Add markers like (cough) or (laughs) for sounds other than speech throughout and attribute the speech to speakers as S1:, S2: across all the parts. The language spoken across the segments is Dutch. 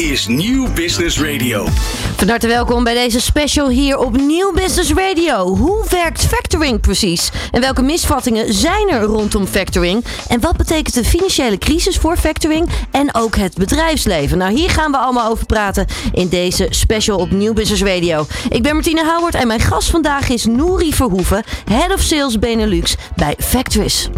S1: is Nieuw Business Radio.
S2: Van harte welkom bij deze special hier op Nieuw Business Radio. Hoe werkt factoring precies? En welke misvattingen zijn er rondom factoring? En wat betekent de financiële crisis voor factoring en ook het bedrijfsleven? Nou, hier gaan we allemaal over praten in deze special op Nieuw Business Radio. Ik ben Martine Howard en mijn gast vandaag is Nouri Verhoeven, Head of Sales Benelux bij Factoris.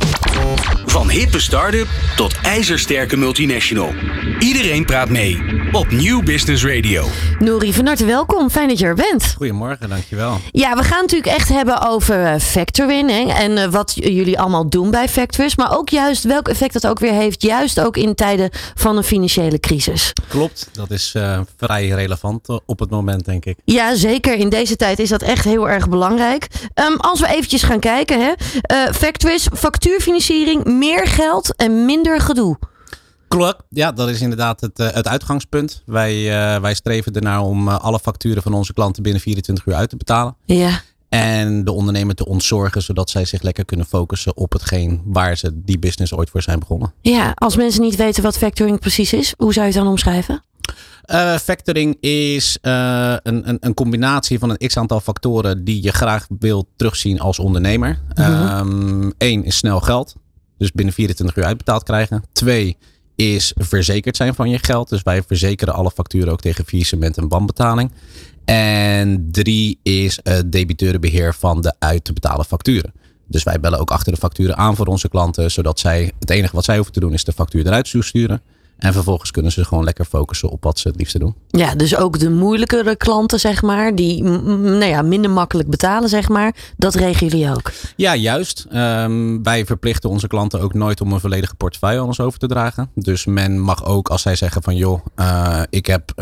S1: Van hippe start-up tot ijzersterke multinational. Iedereen praat mee op Nieuw Business Radio.
S2: Nouri, van harte welkom. Fijn dat je er bent.
S3: Goedemorgen, dankjewel.
S2: Ja, we gaan natuurlijk echt hebben over uh, factoring hè, en uh, wat jullie allemaal doen bij Factoris. Maar ook juist welk effect dat ook weer heeft, juist ook in tijden van een financiële crisis.
S3: Klopt, dat is uh, vrij relevant op het moment, denk ik.
S2: Ja, zeker. In deze tijd is dat echt heel erg belangrijk. Um, als we eventjes gaan kijken, hè. Factoris, factuurfinanciering, meer geld en minder gedoe.
S3: Klopt, ja, dat is inderdaad het, uh, het uitgangspunt. Wij, uh, wij streven ernaar om uh, alle facturen van onze klanten binnen 24 uur uit te betalen.
S2: Ja.
S3: En de ondernemer te ontzorgen, zodat zij zich lekker kunnen focussen op hetgeen waar ze die business ooit voor zijn begonnen.
S2: Ja, als mensen niet weten wat factoring precies is, hoe zou je het dan omschrijven?
S3: Uh, factoring is uh, een, een, een, combinatie van een x aantal factoren die je graag wilt terugzien als ondernemer. Eén mm -hmm. is snel geld, dus binnen 24 uur uitbetaald krijgen. Twee is verzekerd zijn van je geld. Dus wij verzekeren alle facturen ook tegen faillissement en wanbetaling. En drie is het debiteurenbeheer van de uit te betalen facturen. Dus wij bellen ook achter de facturen aan voor onze klanten, zodat zij het enige wat zij hoeven te doen is de factuur eruit sturen. En vervolgens kunnen ze gewoon lekker focussen op wat ze het liefste doen.
S2: Ja, dus ook de moeilijkere klanten, zeg maar, die nou ja, minder makkelijk betalen, zeg maar, dat regelen jullie ook.
S3: Ja, juist. Um, wij verplichten onze klanten ook nooit om een volledige portefeuille aan ons over te dragen. Dus men mag ook, als zij zeggen van joh, uh, ik heb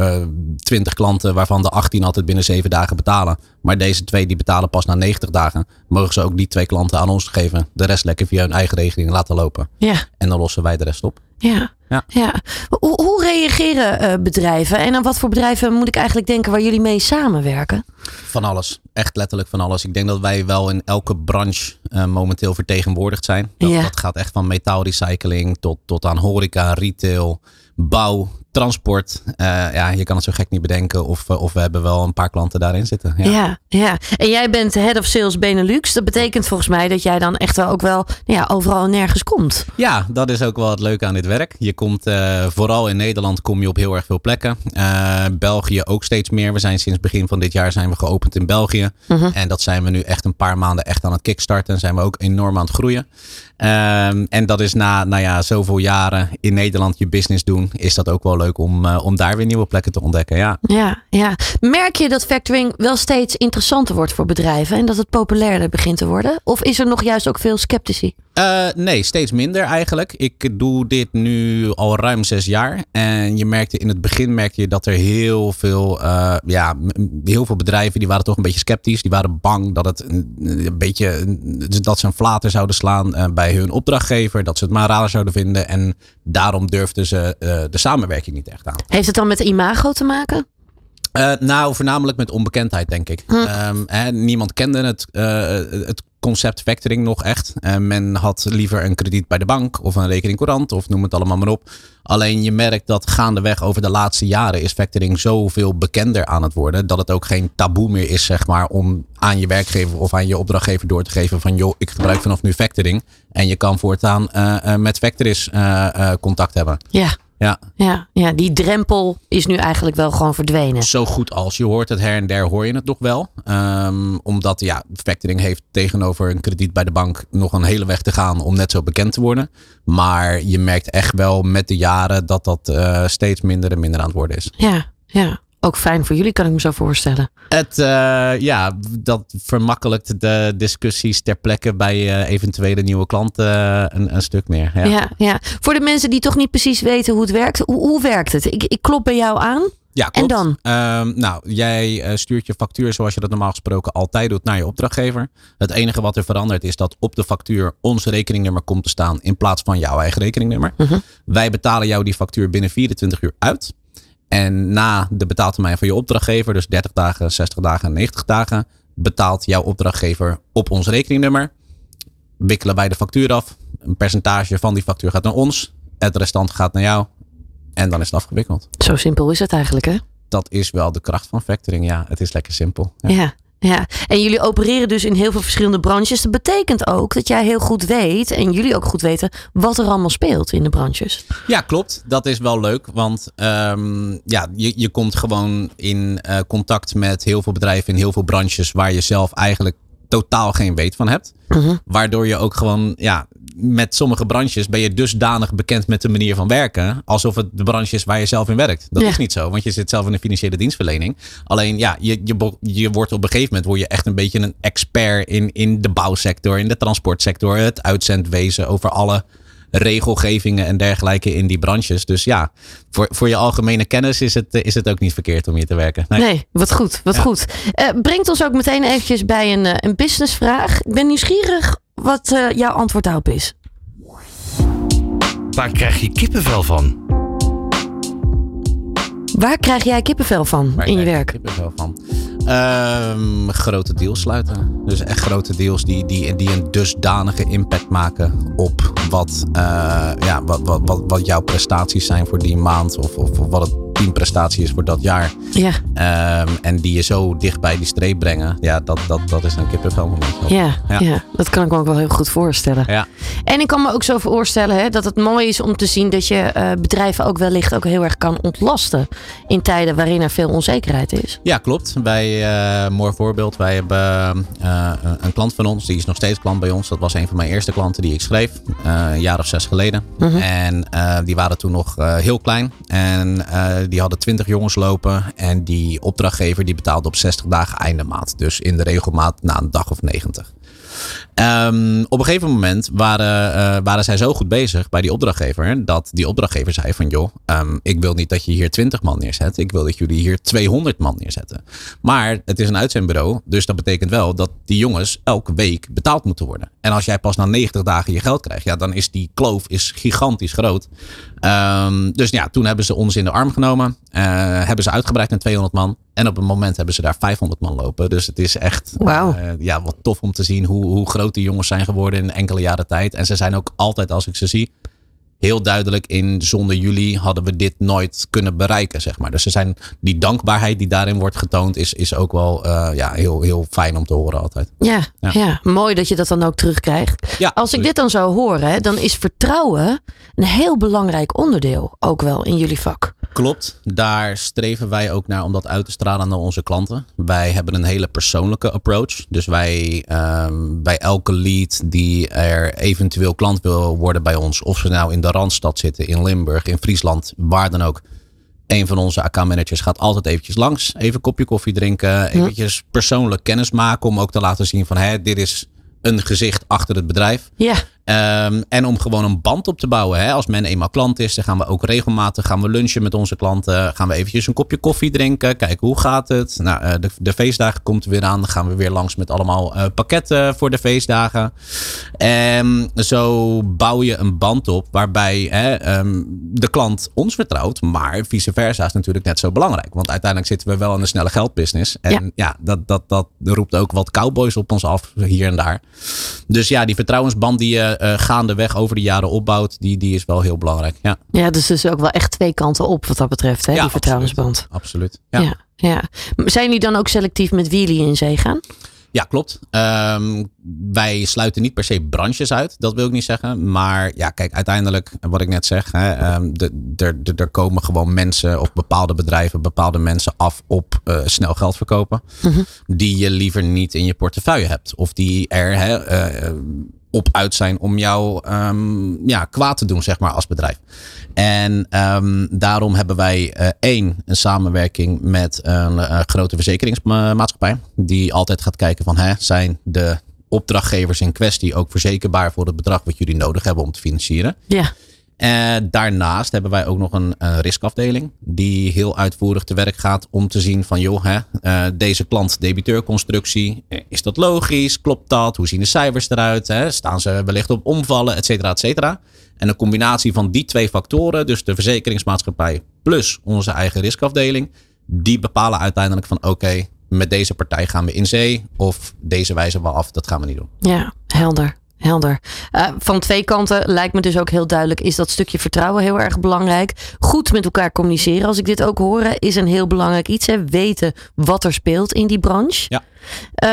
S3: twintig uh, klanten waarvan de 18 altijd binnen 7 dagen betalen. Maar deze twee die betalen pas na 90 dagen. Mogen ze ook die twee klanten aan ons geven. De rest lekker via hun eigen regeling laten lopen.
S2: Ja.
S3: En dan lossen wij de rest op.
S2: Ja.
S3: Ja.
S2: ja. Hoe, hoe reageren uh, bedrijven? En aan wat voor bedrijven moet ik eigenlijk denken waar jullie mee samenwerken?
S3: Van alles. Echt letterlijk van alles. Ik denk dat wij wel in elke branche uh, momenteel vertegenwoordigd zijn. Dat,
S2: Ja.
S3: dat gaat echt van metaalrecycling tot, tot aan horeca, retail, bouw, transport. Uh, ja, je kan het zo gek niet bedenken. Of, uh, of we hebben wel een paar klanten daarin zitten. Ja.
S2: Ja, ja. En jij bent head of sales Benelux. Dat betekent volgens mij dat jij dan echt wel ook wel ja, overal en nergens komt.
S3: Ja, dat is ook wel het leuke aan dit werk. Je komt uh, vooral in Nederland kom je op heel erg veel plekken. Uh, België ook steeds meer. We zijn sinds begin van dit jaar zijn we geopend in België.
S2: Mhm.
S3: -huh. En dat zijn we nu echt een paar maanden echt aan het kickstarten. En zijn we ook enorm aan het groeien. Um, en dat is na nou ja, zoveel jaren in Nederland je business doen, is dat ook wel leuk om, uh, om daar weer nieuwe plekken te ontdekken. Ja.
S2: Ja, ja. Merk je dat factoring wel steeds interessanter wordt voor bedrijven en dat het populairder begint te worden? Of is er nog juist ook veel sceptici?
S3: Uh, nee, steeds minder eigenlijk. Ik doe dit nu al ruim zes jaar. En je merkte in het begin merkte je dat er heel veel, uh, ja, heel veel bedrijven die waren toch een beetje sceptisch. Die waren bang dat het een, een beetje dat ze een flater zouden slaan uh, bij hun opdrachtgever. Dat ze het maar raar zouden vinden. En daarom durfden ze de samenwerking niet echt aan.
S2: Heeft het dan met imago te maken?
S3: Uh, nou, voornamelijk met onbekendheid, denk ik.
S2: Hm.
S3: Um, hè, niemand kende het, uh, het concept factoring nog echt. Uh, men had liever een krediet bij de bank of een rekening courant of noem het allemaal maar op. Alleen je merkt dat gaandeweg over de laatste jaren is factoring zoveel bekender aan het worden. Dat het ook geen taboe meer is, zeg maar, om aan je werkgever of aan je opdrachtgever door te geven van joh, ik gebruik vanaf nu factoring. En je kan voortaan uh, met Factoris contact hebben.
S2: Ja.
S3: Ja.
S2: Ja, ja, die drempel is nu eigenlijk wel gewoon verdwenen.
S3: Zo goed als je hoort het her en der hoor je het nog wel. Um, omdat ja, factoring heeft tegenover een krediet bij de bank nog een hele weg te gaan om net zo bekend te worden. Maar je merkt echt wel met de jaren dat dat uh, steeds minder en minder aan het worden is.
S2: Ja, ja. Ook fijn voor jullie, kan ik me zo voorstellen.
S3: Het, uh, ja, dat vermakkelijkt de discussies ter plekke bij uh, eventuele nieuwe klanten uh, een, een, stuk meer. Ja.
S2: Ja, ja. Voor de mensen die toch niet precies weten hoe het werkt, hoe, hoe werkt het? Ik, ik klop bij jou aan.
S3: Ja,
S2: klopt. En dan?
S3: Um, nou, jij stuurt je factuur zoals je dat normaal gesproken altijd doet naar je opdrachtgever. Het enige wat er verandert is dat op de factuur ons rekeningnummer komt te staan in plaats van jouw eigen rekeningnummer.
S2: Uh -huh.
S3: Wij betalen jou die factuur binnen 24 uur uit. En na de betaaltermijn van je opdrachtgever, dus 30 dagen, 60 dagen en 90 dagen, betaalt jouw opdrachtgever op ons rekeningnummer. Wikkelen wij de factuur af. Een percentage van die factuur gaat naar ons. Het restant gaat naar jou. En dan is het afgewikkeld.
S2: Zo simpel is het eigenlijk, hè?
S3: Dat is wel de kracht van factoring. Ja, het is lekker simpel. Ja.
S2: ja. Ja, en jullie opereren dus in heel veel verschillende branches. Dat betekent ook dat jij heel goed weet en jullie ook goed weten wat er allemaal speelt in de branches.
S3: Ja, klopt. Dat is wel leuk, want um, ja, je, je komt gewoon in uh, contact met heel veel bedrijven in heel veel branches waar je zelf eigenlijk totaal geen weet van hebt. Uh-huh. Waardoor je ook gewoon, ja, met sommige branches ben je dusdanig bekend met de manier van werken. Alsof het de branche is waar je zelf in werkt. Dat is niet zo, want je zit zelf in de financiële dienstverlening. Alleen ja, je, je, je wordt op een gegeven moment word je echt een beetje een expert in, in de bouwsector, in de transportsector, het uitzendwezen over alle regelgevingen en dergelijke in die branches. Dus ja, voor, voor je algemene kennis is het, is het ook niet verkeerd om hier te werken.
S2: Nee, nee wat goed. Wat goed. Uh, brengt ons ook meteen eventjes bij een, uh, een businessvraag. Ik ben nieuwsgierig wat uh, jouw antwoord daarop is.
S1: Waar krijg je kippenvel van?
S2: Waar krijg jij kippenvel van
S3: Waar
S2: in je werk?
S3: Kippenvel van? Um, grote deals sluiten. Dus echt grote deals die, die, die een dusdanige impact maken op wat, uh, ja, wat, wat, wat, wat jouw prestaties zijn voor die maand. Of, of wat het teamprestatie is voor dat jaar.
S2: Ja.
S3: Um, en die je zo dicht bij die streep brengen. Ja, dat, dat, dat is een kippenvel moment.
S2: Ja, ja. ja, dat kan ik me ook wel heel goed voorstellen.
S3: Ja.
S2: En ik kan me ook zo voorstellen hè, dat het mooi is om te zien dat je uh, bedrijven ook wellicht ook heel erg kan ontlasten. In tijden waarin er veel onzekerheid is.
S3: Ja, klopt. Wij, uh, mooi voorbeeld. Wij hebben uh, een klant van ons, die is nog steeds klant bij ons. Dat was een van mijn eerste klanten die ik schreef. een jaar of zes geleden. -huh. En die waren toen nog heel klein. En die hadden 20 jongens lopen. En die opdrachtgever die betaalde op 60 dagen einde maand. Dus in de regelmaat na een dag of 90. Um, op een gegeven moment waren, uh, waren zij zo goed bezig bij die opdrachtgever. Dat die opdrachtgever zei van joh, um, ik wil niet dat je hier 20 man neerzet. Ik wil dat jullie hier 200 man neerzetten. Maar het is een uitzendbureau. Dus dat betekent wel dat die jongens elke week betaald moeten worden. En als jij pas na 90 dagen je geld krijgt. Ja, dan is die kloof is gigantisch groot. Um, dus ja, toen hebben ze ons in de arm genomen. Uh, hebben ze uitgebreid naar 200 man. En op een moment hebben ze daar 500 man lopen. Dus het is echt
S2: wow.
S3: uh, ja, wat tof om te zien hoe, hoe groot die jongens zijn geworden in enkele jaren tijd. En ze zijn ook altijd, als ik ze zie, heel duidelijk in zonder jullie hadden we dit nooit kunnen bereiken, zeg maar. Dus ze zijn, die dankbaarheid die daarin wordt getoond, is, is ook wel uh, ja, heel, heel fijn om te horen altijd.
S2: Ja, ja, ja. mooi dat je dat dan ook terugkrijgt.
S3: Ja,
S2: Als ik dit dan zou horen, dan is vertrouwen een heel belangrijk onderdeel ook wel in jullie vak.
S3: Klopt, daar streven wij ook naar om dat uit te stralen naar onze klanten. Wij hebben een hele persoonlijke approach. Dus wij um, bij elke lead die er eventueel klant wil worden bij ons, of ze nou in de Randstad zitten, in Limburg, in Friesland, waar dan ook. Een van onze accountmanagers gaat altijd eventjes langs, even een kopje koffie drinken, eventjes persoonlijk kennis maken om ook te laten zien van hé, dit is een gezicht achter het bedrijf.
S2: Ja.
S3: Um, en om gewoon een band op te bouwen. Hè. Als men eenmaal klant is, dan gaan we ook regelmatig gaan we lunchen met onze klanten. Gaan we eventjes een kopje koffie drinken. Kijken hoe gaat het. Nou, uh, de, de, feestdagen komt er weer aan. Dan gaan we weer langs met allemaal uh, pakketten voor de feestdagen. En zo bouw je een band op waarbij hè, um, de klant ons vertrouwt. Maar vice versa is natuurlijk net zo belangrijk. Want uiteindelijk zitten we wel in een snelle geldbusiness. En ja, ja dat, dat, dat roept ook wat cowboys op ons af hier en daar. Dus ja, die vertrouwensband die je uh, gaandeweg over de jaren opbouwt, die, die is wel heel belangrijk. Ja,
S2: ja dus is ook wel echt twee kanten op wat dat betreft, hè,
S3: ja,
S2: die vertrouwensband.
S3: Absoluut.
S2: Ja. Ja, ja. Zijn jullie dan ook selectief met wie jullie in zee gaan?
S3: Ja, klopt. Um, wij sluiten niet per se branches uit, dat wil ik niet zeggen. Maar ja, kijk, uiteindelijk, wat ik net zeg, hè, um, er komen gewoon mensen of bepaalde bedrijven, bepaalde mensen af op uh, snel geld verkopen. -huh. Die je liever niet in je portefeuille hebt. Of die er hè, uh, op uit zijn om jou um, ja, kwaad te doen, zeg maar, als bedrijf. En um, daarom hebben wij uh, één, een samenwerking met een uh, grote verzekeringsmaatschappij. Die altijd gaat kijken van, hè, zijn de opdrachtgevers in kwestie ook verzekerbaar voor het bedrag wat jullie nodig hebben om te financieren?
S2: Ja.
S3: Uh, daarnaast hebben wij ook nog een uh, riskafdeling die heel uitvoerig te werk gaat om te zien van joh, hè, uh, deze klant-debiteur-constructie, is dat logisch? Klopt dat? Hoe zien de cijfers eruit? Hè? Staan ze wellicht op omvallen, et cetera, et cetera? En een combinatie van die twee factoren, dus de verzekeringsmaatschappij plus onze eigen riskafdeling, die bepalen uiteindelijk van oké, met deze partij gaan we in zee of deze wijzen we af, dat gaan we niet doen.
S2: Ja, helder. Helder. Uh, van twee kanten lijkt me dus ook heel duidelijk, is dat stukje vertrouwen heel erg belangrijk. Goed met elkaar communiceren, als ik dit ook hoor, is een heel belangrijk iets. Hè? Weten wat er speelt in die branche.
S3: Ja.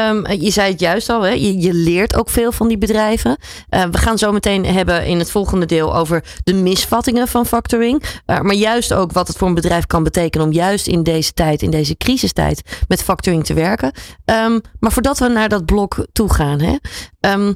S2: Um, je zei het juist al, hè? Je, je leert ook veel van die bedrijven. Uh, we gaan zo meteen hebben in het volgende deel over de misvattingen van factoring. Uh, maar juist ook wat het voor een bedrijf kan betekenen om juist in deze tijd, in deze crisistijd, met factoring te werken. Um, maar voordat we naar dat blok toe gaan, hè? Um,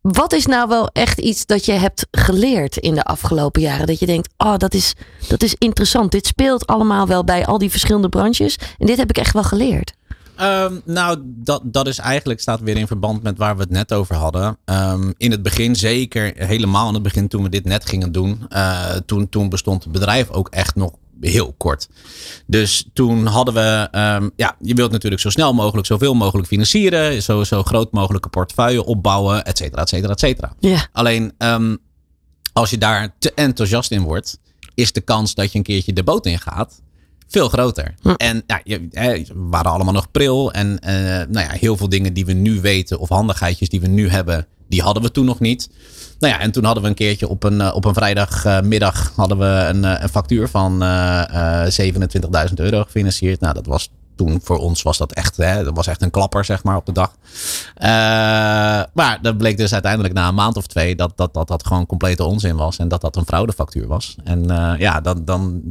S2: wat is nou wel echt iets dat je hebt geleerd in de afgelopen jaren? Dat je denkt, oh, dat is, dat is interessant. Dit speelt allemaal wel bij al die verschillende branches. En dit heb ik echt wel geleerd.
S3: Um, nou, dat, dat is eigenlijk, staat weer in verband met waar we het net over hadden. Um, in het begin, zeker helemaal in het begin toen we dit net gingen doen. Uh, toen, toen bestond het bedrijf ook echt nog heel kort. Dus toen hadden we, um, ja, je wilt natuurlijk zo snel mogelijk, zoveel mogelijk financieren, zo, zo groot mogelijke portefeuille opbouwen, et cetera, et cetera, et cetera. Alleen, um, als je daar te enthousiast in wordt, is de kans dat je een keertje de boot in gaat veel groter. Hm. En ja, we waren allemaal nog pril. En uh, nou ja, heel veel dingen die we nu weten, of handigheidjes die we nu hebben, die hadden we toen nog niet. Nou ja, en toen hadden we een keertje op een, eh, op een vrijdagmiddag hadden we een, eh, een factuur van uh, 27.000 euro gefinancierd. Nou, dat was toen voor ons was dat echt, hè, dat was echt een klapper, zeg maar, op de dag. Maar dat bleek dus uiteindelijk na een maand of twee dat dat, dat, dat gewoon complete onzin was. En dat dat een fraudefactuur was. En ja, dan, dan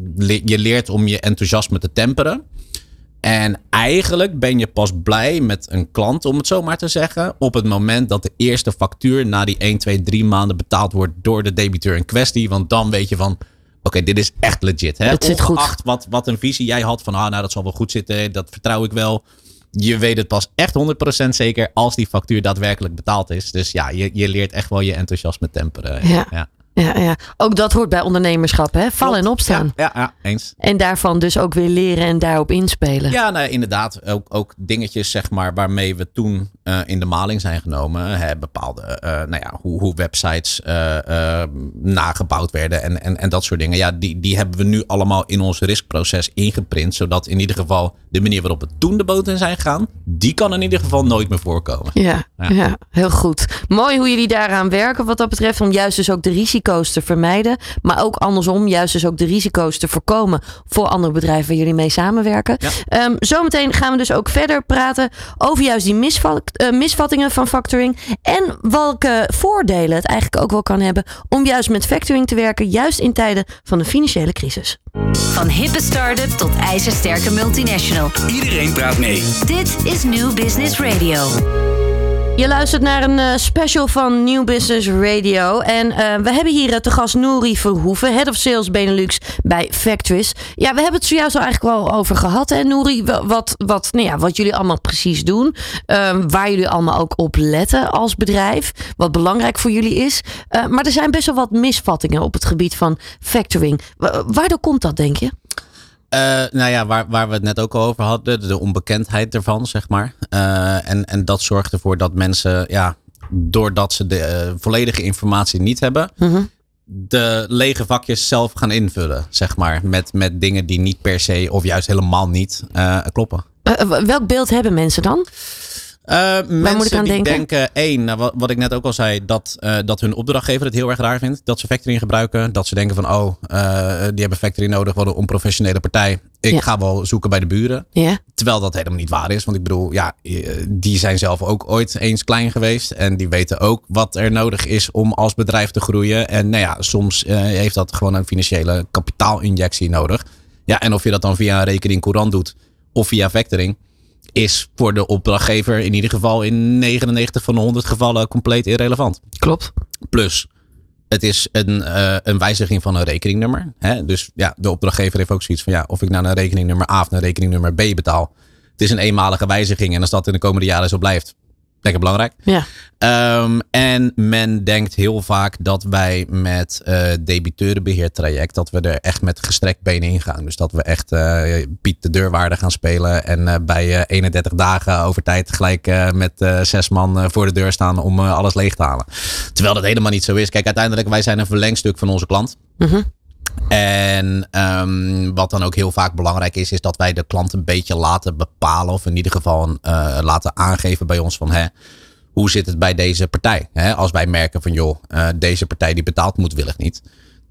S3: je leert om je enthousiasme te temperen. En eigenlijk ben je pas blij met een klant, om het zo maar te zeggen, op het moment dat de eerste factuur na die 1, 2, 3 maanden betaald wordt door de debiteur in kwestie. Want dan weet je van, oké, dit is echt legit. Hè?
S2: Het zit goed.
S3: Wat, wat een visie jij had van, ah, nou dat zal wel goed zitten, dat vertrouw ik wel. Je weet het pas echt 100% zeker als die factuur daadwerkelijk betaald is. Dus ja, je, je leert echt wel je enthousiasme temperen.
S2: Ja. ja. Ja, ja, ook dat hoort bij ondernemerschap, hè? Vallen en opstaan.
S3: Ja, ja, eens.
S2: En daarvan dus ook weer leren en daarop inspelen.
S3: Ja, nou, inderdaad. Ook, ook dingetjes, zeg maar, waarmee we toen uh, in de maling zijn genomen. Hè, bepaalde, uh, nou ja, hoe, hoe websites uh, nagebouwd werden en, en, en dat soort dingen. Ja, die, die hebben we nu allemaal in ons riskproces ingeprint. Zodat in ieder geval de manier waarop we toen de boot in zijn gegaan, die kan in ieder geval nooit meer voorkomen.
S2: Ja, ja. ja heel goed. Mooi hoe jullie daaraan werken wat dat betreft. Om juist dus ook de risico's risico's te vermijden. Maar ook andersom, juist dus ook de risico's te voorkomen voor andere bedrijven waar jullie mee samenwerken. Ja. Um, zometeen gaan we dus ook verder praten over juist die uh, misvattingen van factoring. En welke voordelen het eigenlijk ook wel kan hebben om juist met factoring te werken, juist in tijden van de financiële crisis.
S4: Van hippe start-up tot ijzersterke multinational.
S1: Iedereen praat mee.
S4: Dit is New Business Radio.
S2: Je luistert naar een uh, special van New Business Radio. En uh, we hebben hier uh, te gast Nouri Verhoeven, Head of Sales Benelux bij Factories. Ja, we hebben het zojuist al eigenlijk wel over gehad, hè Nouri? Wat, wat, nou ja, wat jullie allemaal precies doen. Ehm, waar jullie allemaal ook op letten als bedrijf. Wat belangrijk voor jullie is. maar er zijn best wel wat misvattingen op het gebied van factoring. waardoor komt dat, denk je?
S3: Uh, nou ja, waar, waar we het net ook al over hadden, de onbekendheid ervan, zeg maar. Uh, en, en dat zorgt ervoor dat mensen, ja, doordat ze de uh, volledige informatie niet hebben, -huh. de lege vakjes zelf gaan invullen, zeg maar. Met, met dingen die niet per se, of juist helemaal niet, kloppen.
S2: welk beeld hebben mensen dan?
S3: Uh, mensen die denken, denken één, nou, wat, wat, ik net ook al zei, dat, uh, dat hun opdrachtgever het heel erg raar vindt. Dat ze factoring gebruiken. Dat ze denken van, oh, uh, die hebben factoring nodig, wat een onprofessionele partij. Ik ja. ga wel zoeken bij de buren.
S2: Ja.
S3: Terwijl dat helemaal niet waar is. Want ik bedoel, ja, die zijn zelf ook ooit eens klein geweest. En die weten ook wat er nodig is om als bedrijf te groeien. En nou ja, soms heeft dat gewoon een financiële kapitaalinjectie nodig. Ja, en of je dat dan via een rekening courant doet of via factoring is voor de opdrachtgever in ieder geval in 99 van de 100 gevallen compleet irrelevant.
S2: Klopt.
S3: Plus, het is een, uh, een wijziging van een rekeningnummer. Hè? Dus ja, de opdrachtgever heeft ook zoiets van ja, of ik naar een rekeningnummer A of naar een rekeningnummer B betaal. Het is een eenmalige wijziging en als dat in de komende jaren zo blijft, lekker belangrijk.
S2: Ja.
S3: Um, en men denkt heel vaak dat wij met uh, debiteurenbeheertraject, dat we er echt met gestrekt benen ingaan. Dus dat we echt uh, Piet de deurwaarde gaan spelen en uh, bij 31 dagen over tijd gelijk met zes man voor de deur staan om alles leeg te halen. Terwijl dat helemaal niet zo is. Kijk, uiteindelijk wij zijn een verlengstuk van onze klant.
S2: Mm -hmm.
S3: En um, wat dan ook heel vaak belangrijk is, is dat wij de klant een beetje laten bepalen, of in ieder geval uh, laten aangeven bij ons van hè, hoe zit het bij deze partij? Als wij merken van joh, uh, deze partij die betaalt moedwillig niet.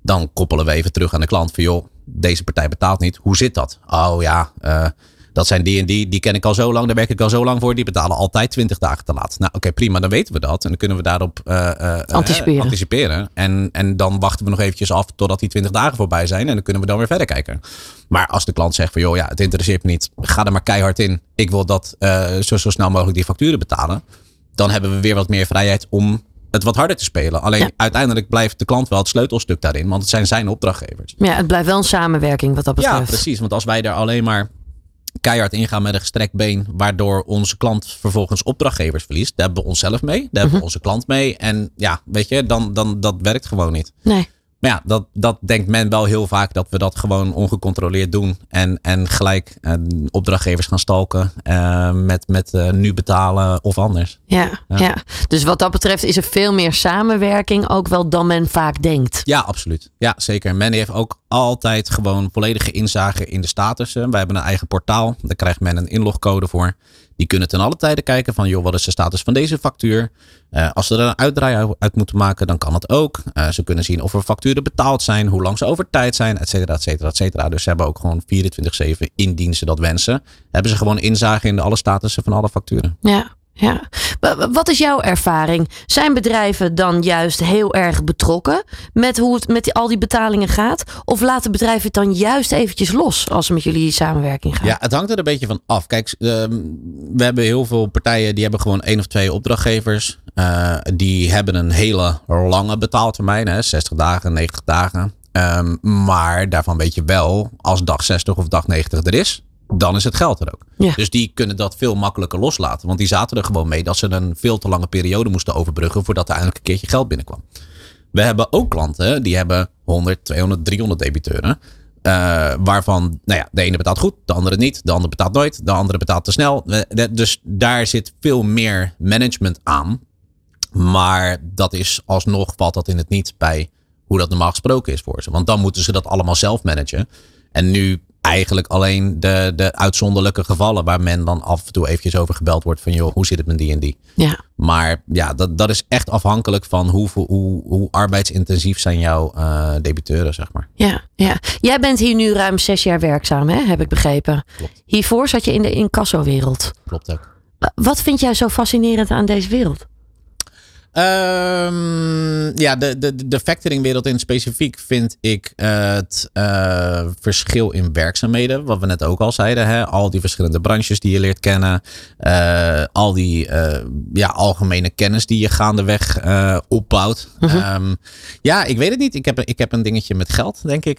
S3: Dan koppelen we even terug aan de klant van joh, deze partij betaalt niet. Hoe zit dat? Oh ja, uh, dat zijn die en die, die ken ik al zo lang, daar werk ik al zo lang voor. Die betalen altijd 20 dagen te laat. Nou oké, prima, dan weten we dat. En dan kunnen we daarop uh,
S2: anticiperen.
S3: anticiperen. En, en dan wachten we nog eventjes af totdat die 20 dagen voorbij zijn. En dan kunnen we dan weer verder kijken. Maar als de klant zegt van joh, ja, het interesseert me niet. Ga er maar keihard in. Ik wil dat zo, zo snel mogelijk die facturen betalen. Dan hebben we weer wat meer vrijheid om het wat harder te spelen. Alleen ja. uiteindelijk blijft de klant wel het sleutelstuk daarin, want het zijn zijn opdrachtgevers.
S2: Ja, het blijft wel een samenwerking wat dat betreft.
S3: Ja, precies. Want als wij er alleen maar keihard ingaan met een gestrekt been, waardoor onze klant vervolgens opdrachtgevers verliest, daar hebben we onszelf mee, daar hebben we
S2: Mhm.
S3: onze klant mee. En ja, weet je, dan, dan dat werkt gewoon niet.
S2: Nee.
S3: Maar ja, dat, dat denkt men wel heel vaak dat we dat gewoon ongecontroleerd doen. En, en gelijk eh, opdrachtgevers gaan stalken eh, met, met eh, nu betalen of anders.
S2: Ja, ja.
S3: Ja.
S2: dus wat dat betreft is er veel meer samenwerking ook wel dan men vaak denkt.
S3: Ja, absoluut. Ja, zeker. Men heeft ook altijd gewoon volledige inzage in de statussen. Wij hebben een eigen portaal. Daar krijgt men een inlogcode voor. Die kunnen ten alle tijde kijken van, joh, wat is de status van deze factuur? Eh, als ze er een uitdraai uit moeten maken, dan kan het ook. Eh, ze kunnen zien of er facturen betaald zijn, hoe lang ze over tijd zijn, et cetera, et cetera, et cetera. Dus ze hebben ook gewoon 24-7, indien ze dat wensen, hebben ze gewoon inzage in alle statussen van alle facturen.
S2: Ja, ja. Wa- wa- Wat is jouw ervaring? Zijn bedrijven dan juist heel erg betrokken met hoe het met al die betalingen gaat? Of laten bedrijven het dan juist eventjes los als ze met jullie samenwerking gaan?
S3: Ja, het hangt er een beetje van af. Kijk, ehm, we hebben heel veel partijen die hebben gewoon één of twee opdrachtgevers. Eh, die hebben een hele lange betaaltermijn, hè, 60 dagen, 90 dagen. Ehm, maar daarvan weet je wel, als dag 60 of dag 90 er is, dan is het geld er ook.
S2: Ja.
S3: Dus die kunnen dat veel makkelijker loslaten. Want die zaten er gewoon mee dat ze een veel te lange periode moesten overbruggen voordat er eindelijk een keertje geld binnenkwam. We hebben ook klanten die hebben 100, 200, 300 debiteuren. waarvan nou ja, de ene betaalt goed, de andere niet. De andere betaalt nooit, de andere betaalt te snel. Dus daar zit veel meer management aan. Maar dat is alsnog valt dat in het niet bij hoe dat normaal gesproken is voor ze. Want dan moeten ze dat allemaal zelf managen. En nu eigenlijk alleen de, de uitzonderlijke gevallen waar men dan af en toe eventjes over gebeld wordt van joh, hoe zit het met die en die.
S2: Ja.
S3: Maar ja, dat, dat is echt afhankelijk van hoe, hoe, hoe arbeidsintensief zijn jouw eh debiteuren, zeg maar.
S2: Ja, ja. Jij bent hier nu ruim zes jaar werkzaam, hè? heb ik begrepen.
S3: Klopt.
S2: Hiervoor zat je in de incasso-wereld.
S3: Klopt ook.
S2: Wa- Wat vind jij zo fascinerend aan deze wereld?
S3: Ehm, ja, de, de, de factoringwereld in specifiek vind ik het eh, verschil in werkzaamheden. Wat we net ook al zeiden. Hè? Al die verschillende branches die je leert kennen. eh, al die eh, ja, algemene kennis die je gaandeweg opbouwt. Ehm, ja, ik weet het niet. Ik heb, ik heb een dingetje met geld, denk ik.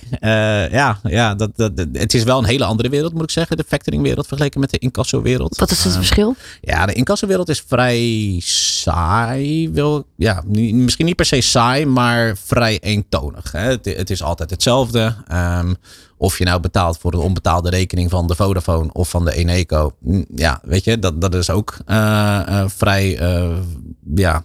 S3: Ja, ja dat, dat, dat- het is wel een hele andere wereld, moet ik zeggen. De factoringwereld vergeleken met de incassowereld.
S2: Wat is het
S3: Ehm,
S2: verschil?
S3: ja, de incassowereld is vrij saai. Wil, ja, misschien niet per se saai, maar vrij eentonig. Hè? Het, het is altijd hetzelfde. Ehm, of je nou betaalt voor een onbetaalde rekening van de Vodafone of van de Eneco. Mm, Ja, weet je, dat, dat is ook eh, eh, vrij, eh, ja,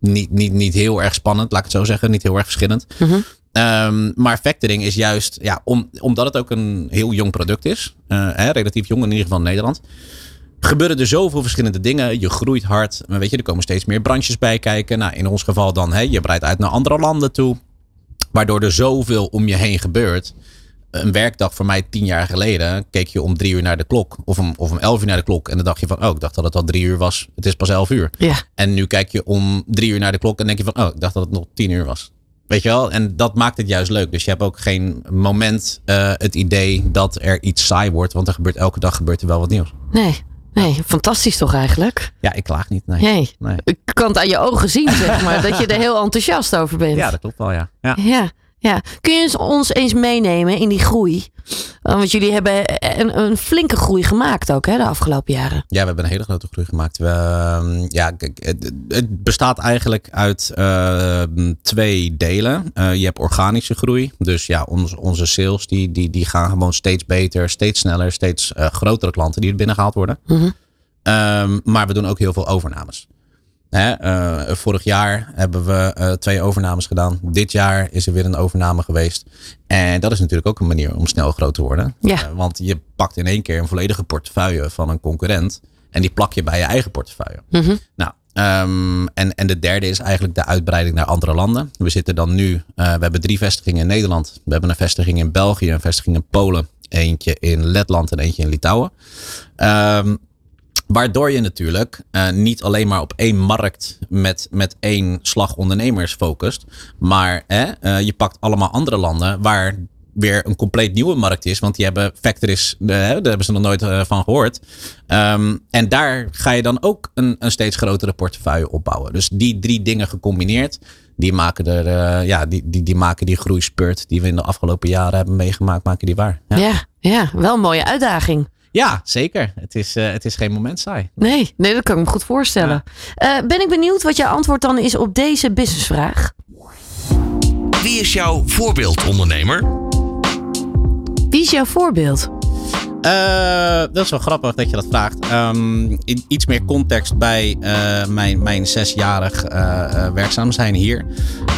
S3: niet, niet, niet heel erg spannend, laat ik het zo zeggen. Niet heel erg verschillend.
S2: Mhm.
S3: Ehm, maar factoring is juist, ja, om, omdat het ook een heel jong product is, hè, relatief jong in ieder geval in Nederland, gebeuren er zoveel verschillende dingen. Je groeit hard, maar weet je, er komen steeds meer branches bij kijken. Nou, in ons geval dan, hè, je breidt uit naar andere landen toe, waardoor er zoveel om je heen gebeurt. Een werkdag voor mij tien jaar geleden keek je om drie uur naar de klok of om, of om elf uur naar de klok en dan dacht je van, oh, ik dacht dat het al drie uur was. Het is pas elf uur.
S2: Ja.
S3: En nu kijk je om drie uur naar de klok en denk je van, oh, ik dacht dat het nog tien uur was. Weet je wel? En dat maakt het juist leuk. Dus je hebt ook geen moment eh, het idee dat er iets saai wordt. Want er gebeurt elke dag gebeurt er wel wat nieuws.
S2: Nee, nee, fantastisch toch eigenlijk?
S3: Ja, ik klaag niet. Nee.
S2: Nee.
S3: nee.
S2: Ik kan het aan je ogen zien, zeg maar, (laughs) dat je er heel enthousiast over bent.
S3: Ja, dat klopt wel, ja. ja.
S2: Ja, ja. Kun je ons eens meenemen in die groei? Uh, Want jullie hebben een, een flinke groei gemaakt ook hè, de afgelopen jaren.
S3: Ja, we hebben een hele grote groei gemaakt. We, ehm, ja, het, het bestaat eigenlijk uit ehm, twee delen. Eh, je hebt organische groei. Dus ja, ons, onze sales die, die, die gaan gewoon steeds beter, steeds sneller, steeds eh, grotere klanten die er binnengehaald worden.
S2: Mhm.
S3: Ehm, maar we doen ook heel veel overnames. Hè, eh, vorig jaar hebben we eh, twee overnames gedaan. Dit jaar is er weer een overname geweest. En dat is natuurlijk ook een manier om snel groot te worden.
S2: Ja.
S3: Eh, want je pakt in één keer een volledige portefeuille van een concurrent. En die plak je bij je eigen portefeuille.
S2: Mhm.
S3: Nou, Ehm, en, en de derde is eigenlijk de uitbreiding naar andere landen. We zitten dan nu, we hebben drie vestigingen in Nederland. We hebben een vestiging in België, een vestiging in Polen, eentje in Letland en eentje in Litouwen. Um, Waardoor je natuurlijk uh, niet alleen maar op één markt met, met één slag ondernemers focust. Maar uh, je pakt allemaal andere landen waar weer een compleet nieuwe markt is. Want die hebben factories, uh, daar hebben ze nog nooit van gehoord. Um, en daar ga je dan ook een, een steeds grotere portefeuille opbouwen. Dus die drie dingen gecombineerd, die maken, er, ja, die, die, die maken die groeispurt die we in de afgelopen jaren hebben meegemaakt, maken die waar.
S2: Ja, ja, ja wel een mooie uitdaging.
S3: Ja, zeker. Het is, uh, het is geen moment saai.
S2: Nee, nee, dat kan ik me goed voorstellen. Ja. Uh, ben ik benieuwd wat jouw antwoord dan is op deze businessvraag.
S1: Wie is jouw voorbeeldondernemer?
S2: Wie is jouw voorbeeld?
S3: Uh, dat is wel grappig dat je dat vraagt. Um, iets meer context bij uh, mijn, mijn zesjarig uh, werkzaam zijn hier.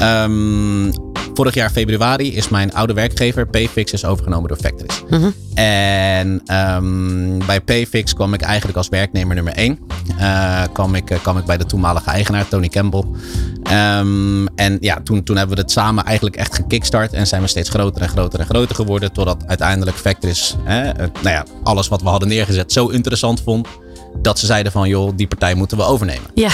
S3: Um, vorig jaar februari is mijn oude werkgever Payfix is overgenomen door Factories. -hmm. En um, bij Payfix kwam ik eigenlijk als werknemer nummer 1. Uh, kwam, ik, kwam ik bij de toenmalige eigenaar Tony Campbell. Um, en ja, toen, toen hebben we het samen eigenlijk echt gekickstart. En zijn we steeds groter en groter en groter geworden. Totdat uiteindelijk Factories, hè, nou ja, alles wat we hadden neergezet, zo interessant vond dat ze zeiden van joh, die partij moeten we overnemen.
S2: Ja.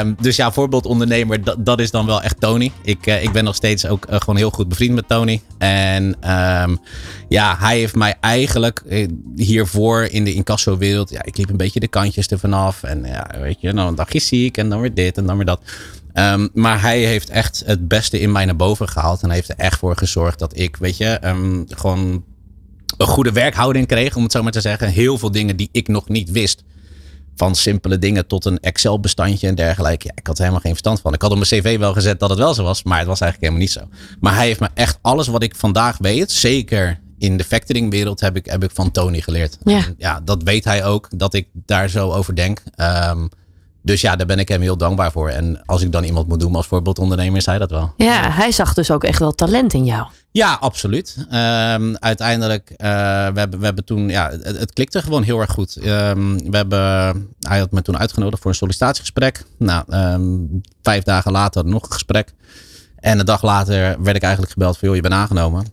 S3: Um, dus ja, voorbeeldondernemer, dat, dat is dan wel echt Tony. Ik, uh, ik ben nog steeds ook uh, gewoon heel goed bevriend met Tony. En um, ja, hij heeft mij eigenlijk uh, hiervoor in de incasso-wereld, ja, ik liep een beetje de kantjes ervan af. En ja, weet je, dan een dagje ziek en dan weer dit en dan weer dat. Um, maar hij heeft echt het beste in mij naar boven gehaald. En heeft er echt voor gezorgd dat ik, weet je, gewoon een goede werkhouding kreeg, om het zo maar te zeggen. Heel veel dingen die ik nog niet wist. Van simpele dingen tot een Excel-bestandje en dergelijke. Ja, ik had er helemaal geen verstand van. Ik had op mijn cv wel gezet dat het wel zo was, maar het was eigenlijk helemaal niet zo. Maar hij heeft me echt alles wat ik vandaag weet, zeker in de factoringwereld, heb ik, heb ik van Tony geleerd.
S2: Ja.
S3: En ja, dat weet hij ook, dat ik daar zo over denk. Um, dus ja, daar ben ik hem heel dankbaar voor. En als ik dan iemand moet doen als voorbeeldondernemer, is hij dat wel.
S2: Ja, hij zag dus ook echt wel talent in jou.
S3: Ja, absoluut. Um, uiteindelijk, uh, we, hebben, we hebben toen, ja, het, klikte gewoon heel erg goed. Um, we hebben, hij had me toen uitgenodigd voor een sollicitatiegesprek. Nou, um, vijf dagen later nog een gesprek. En een dag later werd ik eigenlijk gebeld van, joh, je bent aangenomen.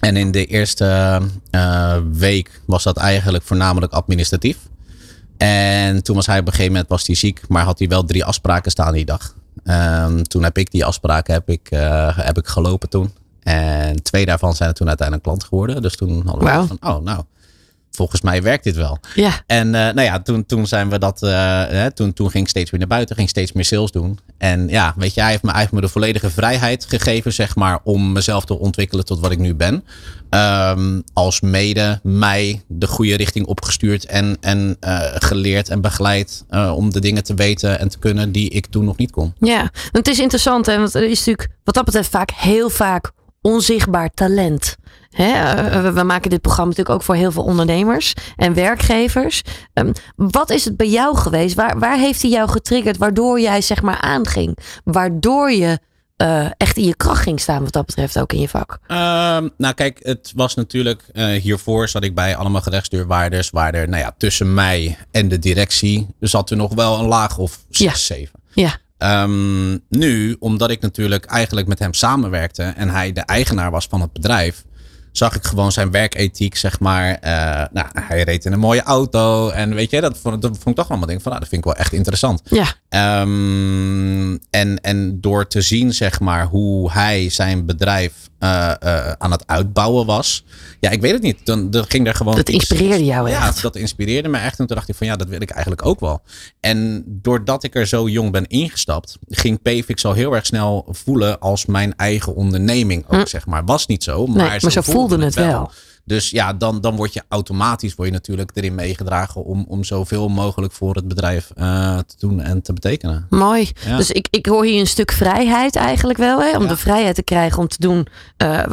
S3: En in de eerste uh, week was dat eigenlijk voornamelijk administratief. En toen was hij op een gegeven moment was hij ziek, maar had hij wel drie afspraken staan die dag. Toen heb ik die afspraken heb ik, uh, heb ik gelopen toen. En twee daarvan zijn er toen uiteindelijk klant geworden. Dus toen hadden we wow. van, oh nou, volgens mij werkt dit wel.
S2: Ja.
S3: En uh, nou ja, toen, toen zijn we dat, uh, hè, toen, toen ging ik steeds weer naar buiten, ging steeds meer sales doen. En ja, weet je, hij heeft me eigenlijk me de volledige vrijheid gegeven, zeg maar, om mezelf te ontwikkelen tot wat ik nu ben. Um, als mede mij de goede richting opgestuurd en, en uh, geleerd en begeleid om de dingen te weten en te kunnen die ik toen nog niet kon.
S2: Ja, want het is interessant, hè, want er is natuurlijk wat dat betreft vaak heel vaak onzichtbaar talent. He, we maken dit programma natuurlijk ook voor heel veel ondernemers en werkgevers. Um, wat is het bij jou geweest? Waar, waar heeft hij jou getriggerd waardoor jij zeg maar aanging? Waardoor je uh, echt in je kracht ging staan wat dat betreft ook in je vak?
S3: Um, nou kijk, het was natuurlijk uh, hiervoor zat ik bij allemaal gerechtsdeurwaarders waar er nou ja, tussen mij en de directie zat er nog wel een laag of 6,
S2: ja.
S3: 7.
S2: Ja.
S3: Um, nu, omdat ik natuurlijk eigenlijk met hem samenwerkte en hij de eigenaar was van het bedrijf, zag ik gewoon zijn werkethiek, zeg maar. Uh, nou, hij reed in een mooie auto. En weet je, dat vond, dat vond ik toch allemaal denk van, nou, dat vind ik wel echt interessant.
S2: Ja.
S3: Um, en, en door te zien, zeg maar, hoe hij zijn bedrijf uh, uh, aan het uitbouwen was. Ja, ik weet het niet. Dan, dan ging er gewoon.
S2: Dat inspireerde
S3: iets,
S2: jou echt.
S3: Ja, dat inspireerde me echt. En toen dacht ik van ja, dat wil ik eigenlijk ook wel. En doordat ik er zo jong ben ingestapt, ging Payfix al heel erg snel voelen als mijn eigen onderneming ook, hm. zeg maar. Was niet zo, maar,
S2: nee, maar
S3: zo,
S2: zo voelde het wel. wel.
S3: Dus ja, dan, dan word je automatisch word je natuurlijk erin meegedragen om, om zoveel mogelijk voor het bedrijf uh, te doen en te betekenen.
S2: Mooi. Ja. Dus ik, ik hoor hier een stuk vrijheid eigenlijk wel. Hè? Om ja. de vrijheid te krijgen om te doen uh,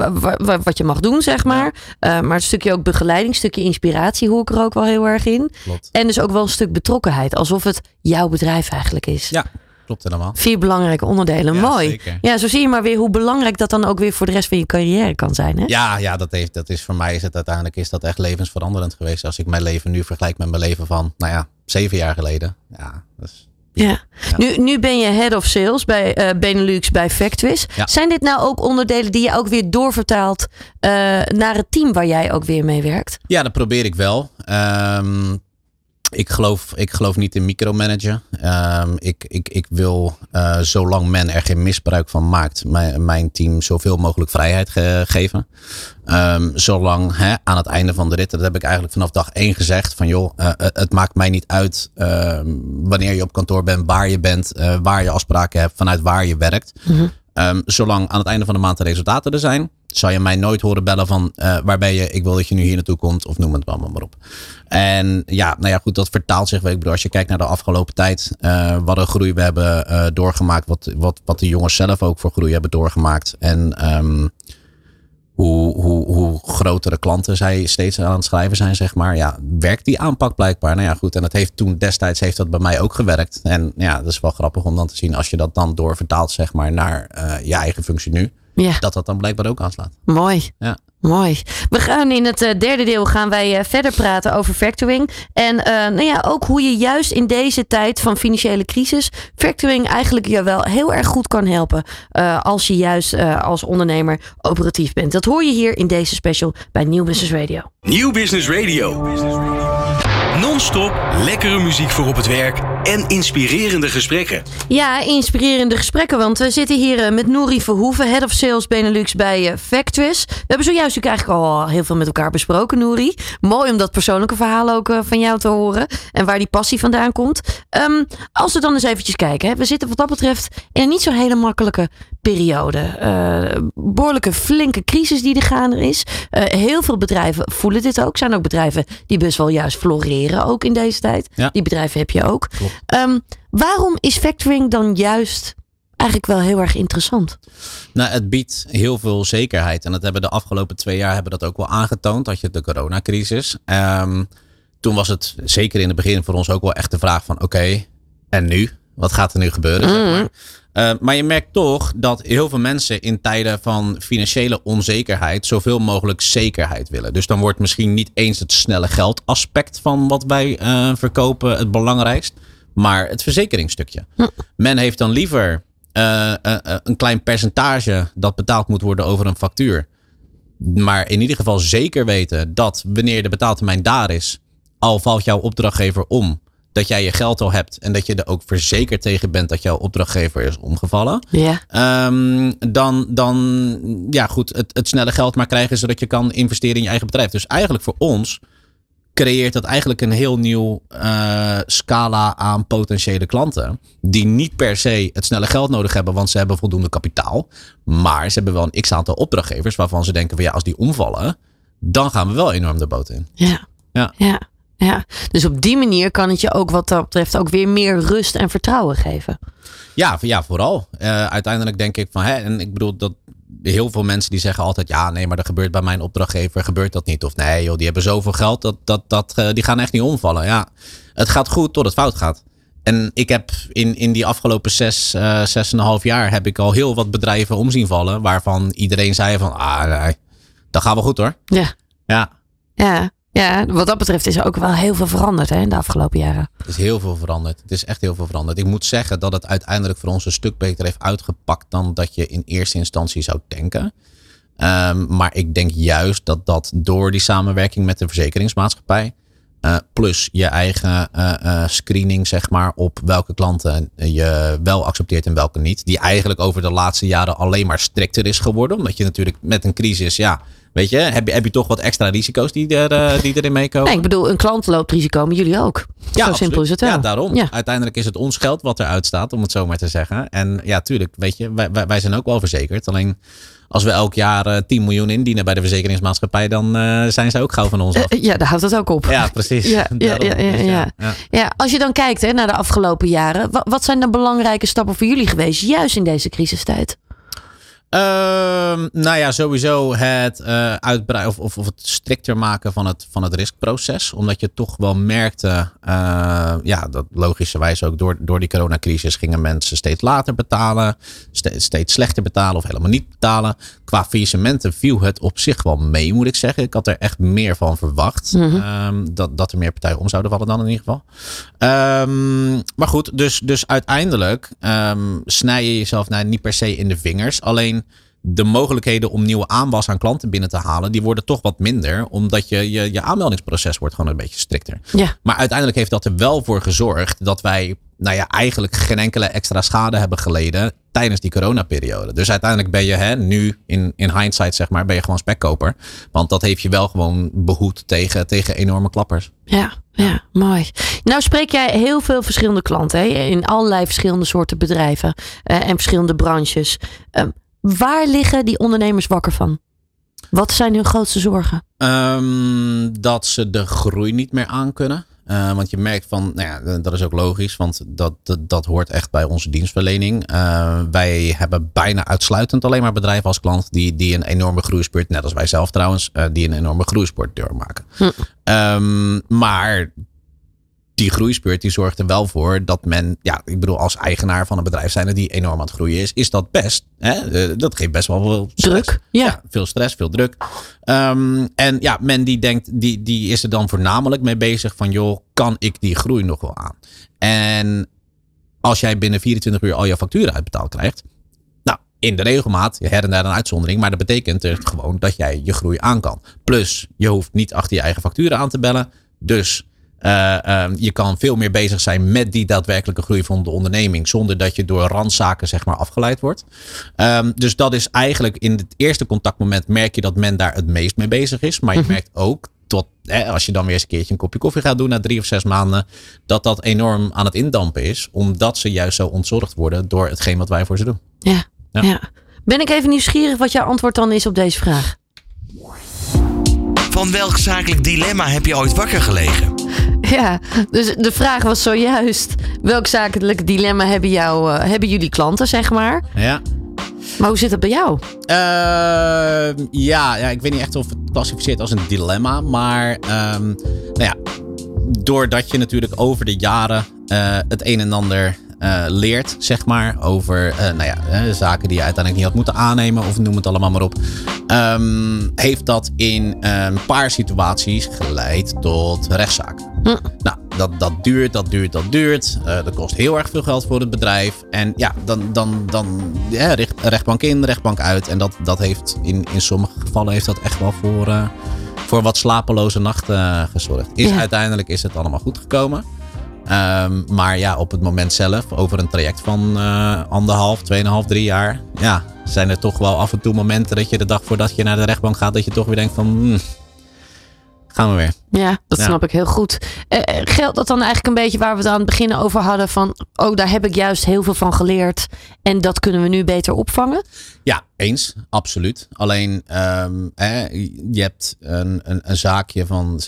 S2: wat je mag doen, zeg maar. Ja. Uh, maar een stukje ook begeleiding, een stukje inspiratie hoor ik er ook wel heel erg in.
S3: Klopt.
S2: En dus ook wel een stuk betrokkenheid. Alsof het jouw bedrijf eigenlijk is.
S3: Ja. Klopt helemaal.
S2: Vier belangrijke onderdelen.
S3: Ja,
S2: Mooi.
S3: zeker.
S2: Ja, zo zie je maar weer hoe belangrijk dat dan ook weer voor de rest van je carrière kan zijn. Hè?
S3: Ja, ja dat, heeft, dat is voor mij is het uiteindelijk is dat echt levensveranderend geweest. Als ik mijn leven nu vergelijk met mijn leven van, nou ja, zeven jaar geleden. Ja, dat is
S2: Ja. Nu, nu ben je head of sales bij eh, Benelux bij Factwis.
S3: Ja.
S2: Zijn dit nou ook onderdelen die je ook weer doorvertaalt eh, naar het team waar jij ook weer mee werkt?
S3: Ja, dat probeer ik wel. Ehm, ik, geloof, ik geloof niet in micromanagen. Ehm, ik, ik, ik wil, eh, zolang men er geen misbruik van maakt, mijn, mijn team zoveel mogelijk vrijheid ge- geven. Ehm, zolang hè, aan het einde van de rit, dat heb ik eigenlijk vanaf dag één gezegd, van joh, eh, eh, het maakt mij niet uit ehm, wanneer je op kantoor bent, waar je bent, waar je afspraken hebt, vanuit waar je werkt. Ehm, zolang aan het einde van de maand de resultaten er zijn, zal je mij nooit horen bellen van eh, waar ben je? Ik wil dat je nu hier naartoe komt of noem het allemaal maar op. En ja, nou ja, goed, dat vertaalt zich. Ik bedoel, als je kijkt naar de afgelopen tijd, eh, wat een groei we hebben eh, doorgemaakt, wat, wat, wat de jongens zelf ook voor groei hebben doorgemaakt. En ehm, hoe, hoe, hoe grotere klanten zij steeds aan het schrijven zijn, zeg maar. Ja, werkt die aanpak blijkbaar. Nou ja, goed. En dat heeft toen destijds heeft dat bij mij ook gewerkt. En ja, dat is wel grappig om dan te zien als je dat dan doorvertaalt, zeg maar, naar je eigen functie nu.
S2: Ja,
S3: Dat dat dan blijkbaar ook aanslaat.
S2: mooi.
S3: Ja.
S2: Mooi. We gaan in het eh, derde deel gaan wij eh, verder praten over factoring. En eh, nou ja, ook hoe je juist in deze tijd van financiële crisis factoring eigenlijk je wel heel erg goed kan helpen. eh, als je juist eh, als ondernemer operatief bent. Dat hoor je hier in deze special bij Nieuw Business Radio.
S1: Nieuw Business Radio. Non-stop lekkere muziek voor op het werk en inspirerende gesprekken.
S2: Ja, inspirerende gesprekken. Want we zitten hier eh, met Nouri Verhoeven, Head of Sales Benelux bij eh, Factwis. We hebben zojuist eigenlijk al heel veel met elkaar besproken, Nouri. Mooi om dat persoonlijke verhaal ook eh, van jou te horen. En waar die passie vandaan komt. Ehm, als we dan eens eventjes kijken. We zitten wat dat betreft in een niet zo hele makkelijke periode. Eh, behoorlijke flinke crisis die er gaande is. Heel veel bedrijven voelen dit ook. Zijn ook bedrijven die best wel juist floreren ook in deze tijd.
S3: Ja.
S2: Die bedrijven heb je ook. Ehm, waarom is factoring dan juist eigenlijk wel heel erg interessant?
S3: Nou, het biedt heel veel zekerheid. En dat hebben de afgelopen twee jaar hebben dat ook wel aangetoond. Dat je de coronacrisis. Ehm, toen was het zeker in het begin voor ons ook wel echt de vraag van oké, en nu? Wat gaat er nu gebeuren? zeg maar. Eh, maar je merkt toch dat heel veel mensen in tijden van financiële onzekerheid zoveel mogelijk zekerheid willen. Dus dan wordt misschien niet eens het snelle geld aspect van wat wij eh, verkopen het belangrijkst, maar het verzekeringsstukje. Men heeft dan liever eh, een klein percentage dat betaald moet worden over een factuur. Maar in ieder geval zeker weten dat wanneer de betaaltermijn daar is, al valt jouw opdrachtgever om, dat jij je geld al hebt en dat je er ook verzekerd tegen bent dat jouw opdrachtgever is omgevallen.
S2: Ja.
S3: Ehm, dan, dan, ja goed, het, het snelle geld maar krijgen zodat je kan investeren in je eigen bedrijf. Dus eigenlijk voor ons creëert dat eigenlijk een heel nieuw eh, scala aan potentiële klanten. Die niet per se het snelle geld nodig hebben, want ze hebben voldoende kapitaal. Maar ze hebben wel een x aantal opdrachtgevers waarvan ze denken van ja, als die omvallen, dan gaan we wel enorm de boot in.
S2: Ja.
S3: Ja.
S2: ja. Ja. Dus op die manier kan het je ook wat dat betreft ook weer meer rust en vertrouwen geven.
S3: Ja, ja vooral. Eh, uiteindelijk denk ik van, hè, en ik bedoel dat heel veel mensen die zeggen altijd, ja, nee, maar dat gebeurt bij mijn opdrachtgever, gebeurt dat niet. Of nee, joh, die hebben zoveel geld, dat, dat, dat, eh, die gaan echt niet omvallen. Ja, het gaat goed tot het fout gaat. En ik heb in, in die afgelopen zes, eh, zes en een half jaar heb ik al heel wat bedrijven omzien vallen, waarvan iedereen zei van, ah, nee, dat gaat wel goed hoor.
S2: Ja.
S3: Ja,
S2: Ja. Ja, wat dat betreft is er ook wel heel veel veranderd hè, in de afgelopen jaren.
S3: Het is heel veel veranderd. Het is echt heel veel veranderd. Ik moet zeggen dat het uiteindelijk voor ons een stuk beter heeft uitgepakt dan dat je in eerste instantie zou denken. Ehm, maar ik denk juist dat dat door die samenwerking met de verzekeringsmaatschappij. eh, plus je eigen eh, eh, screening, zeg maar, op welke klanten je wel accepteert en welke niet. Die eigenlijk over de laatste jaren alleen maar strikter is geworden. Omdat je natuurlijk met een crisis, ja, weet je, heb je, heb je toch wat extra risico's die, er, eh, die erin meekomen.
S2: Nee, ik bedoel, een klant loopt risico, maar jullie ook. Zo
S3: absoluut.
S2: simpel is het wel.
S3: Ja, daarom.
S2: Ja.
S3: Uiteindelijk is het ons geld wat eruit staat, om het zo maar te zeggen. En ja, tuurlijk, weet je, wij, wij, wij zijn ook wel verzekerd. Alleen als we elk jaar eh, 10 miljoen indienen bij de verzekeringsmaatschappij, dan eh, zijn zij ook gauw van ons af.
S2: Eh, ja, daar houdt het ook op.
S3: Ja, precies.
S2: Ja, ja, (laughs) ja, ja,
S3: Dus
S2: ja.
S3: ja.
S2: Ja, als je dan kijkt hè, naar de afgelopen jaren, wat, wat zijn de belangrijke stappen voor jullie geweest, juist in deze crisistijd?
S3: Ehm, nou ja, sowieso het uh, uitbreiden of, of, of, het strikter maken van het, van het riskproces. Omdat je toch wel merkte, uh, ja, dat logischerwijs ook door, door die coronacrisis gingen mensen steeds later betalen, steeds, steeds slechter betalen of helemaal niet betalen. Qua faillissementen viel het op zich wel mee, moet ik zeggen. Ik had er echt meer van verwacht. Mm -hmm. um, dat, dat er meer partijen om zouden vallen dan in ieder geval. Um, maar goed, dus, dus uiteindelijk snij je jezelf nou, niet per se in de vingers. Alleen de mogelijkheden om nieuwe aanwas aan klanten binnen te halen, die worden toch wat minder. Omdat je, je, je aanmeldingsproces wordt gewoon een beetje strikter.
S2: Ja.
S3: Maar uiteindelijk heeft dat er wel voor gezorgd dat wij nou ja, eigenlijk geen enkele extra schade hebben geleden tijdens die coronaperiode. Dus uiteindelijk ben je hè, nu in, in hindsight, zeg maar, ben je gewoon spekkoper. Want dat heeft je wel gewoon behoed tegen, tegen enorme klappers.
S2: Ja, ja, mooi. Nou spreek jij heel veel verschillende klanten hè? in allerlei verschillende soorten bedrijven uh, en verschillende branches. Uh, waar liggen die ondernemers wakker van? Wat zijn hun grootste zorgen?
S3: Um, dat ze de groei niet meer aankunnen. Uh, want je merkt van, nou ja, dat is ook logisch, want dat, dat, dat hoort echt bij onze dienstverlening. Uh, wij hebben bijna uitsluitend alleen maar bedrijven als klant die, die een enorme groeispurt, net als wij zelf trouwens, uh, die een enorme groeispurt doormaken. Hm. Um, maar die groeispurt die zorgt er wel voor dat men, ja, ik bedoel, als eigenaar van een bedrijf zijn die enorm aan het groeien is, is dat best. Hè? Uh, dat geeft best wel veel stress.
S2: druk. Ja.
S3: ja veel stress, veel druk. Um, en ja, men die denkt, die, die is er dan voornamelijk mee bezig van, joh, kan ik die groei nog wel aan? En als jij binnen 24 uur al je facturen uitbetaald krijgt, nou, in de regelmaat, her en daar een uitzondering, maar dat betekent gewoon dat jij je groei aan kan. Plus, je hoeft niet achter je eigen facturen aan te bellen. Dus uh, uh, je kan veel meer bezig zijn met die daadwerkelijke groei van de onderneming. Zonder dat je door randzaken zeg maar afgeleid wordt. Um, dus dat is eigenlijk in het eerste contactmoment merk je dat men daar het meest mee bezig is. Maar je merkt ook tot, hè, als je dan weer eens een keertje een kopje koffie gaat doen na drie of zes maanden. Dat dat enorm aan het indampen is. Omdat ze juist zo ontzorgd worden door hetgeen wat wij voor ze doen.
S2: Ja, ja. ja. Ben ik even nieuwsgierig wat jouw antwoord dan is op deze vraag?
S5: Van welk zakelijk dilemma heb je ooit wakker gelegen? (laughs)
S2: Ja, dus de vraag was zojuist: welk zakelijk dilemma hebben, jou, uh, hebben jullie klanten, zeg maar?
S3: Ja.
S2: Maar hoe zit het bij jou?
S3: Uh, ja, ja, ik weet niet echt of het klassificeert als een dilemma. Maar um, nou ja, doordat je natuurlijk over de jaren uh, het een en ander uh, leert, zeg maar, over uh, nou ja, uh, zaken die je uiteindelijk niet had moeten aannemen, of noem het allemaal maar op, um, heeft dat in een paar situaties geleid tot rechtszaken. Hm. Nou, dat, dat duurt, dat duurt, dat duurt. dat kost heel erg veel geld voor het bedrijf. En ja, dan, dan, dan ja, rechtbank in, rechtbank uit. En dat, dat heeft in, in sommige gevallen heeft dat echt wel voor, voor wat slapeloze nachten gezorgd. Is, ja. Uiteindelijk is het allemaal goed gekomen. Um, maar ja, op het moment zelf, over een traject van uh, anderhalf, tweeënhalf, drie jaar, ja, zijn er toch wel af en toe momenten dat je de dag voordat je naar de rechtbank gaat, dat je toch weer denkt van, hmm, gaan we weer.
S2: Ja, dat ja. snap ik heel goed. Uh, geldt dat dan eigenlijk een beetje waar we het aan het begin over hadden van, oh, daar heb ik juist heel veel van geleerd en dat kunnen we nu beter opvangen?
S3: Ja, eens, absoluut. Alleen, um, hè, je hebt een, een, een zaakje van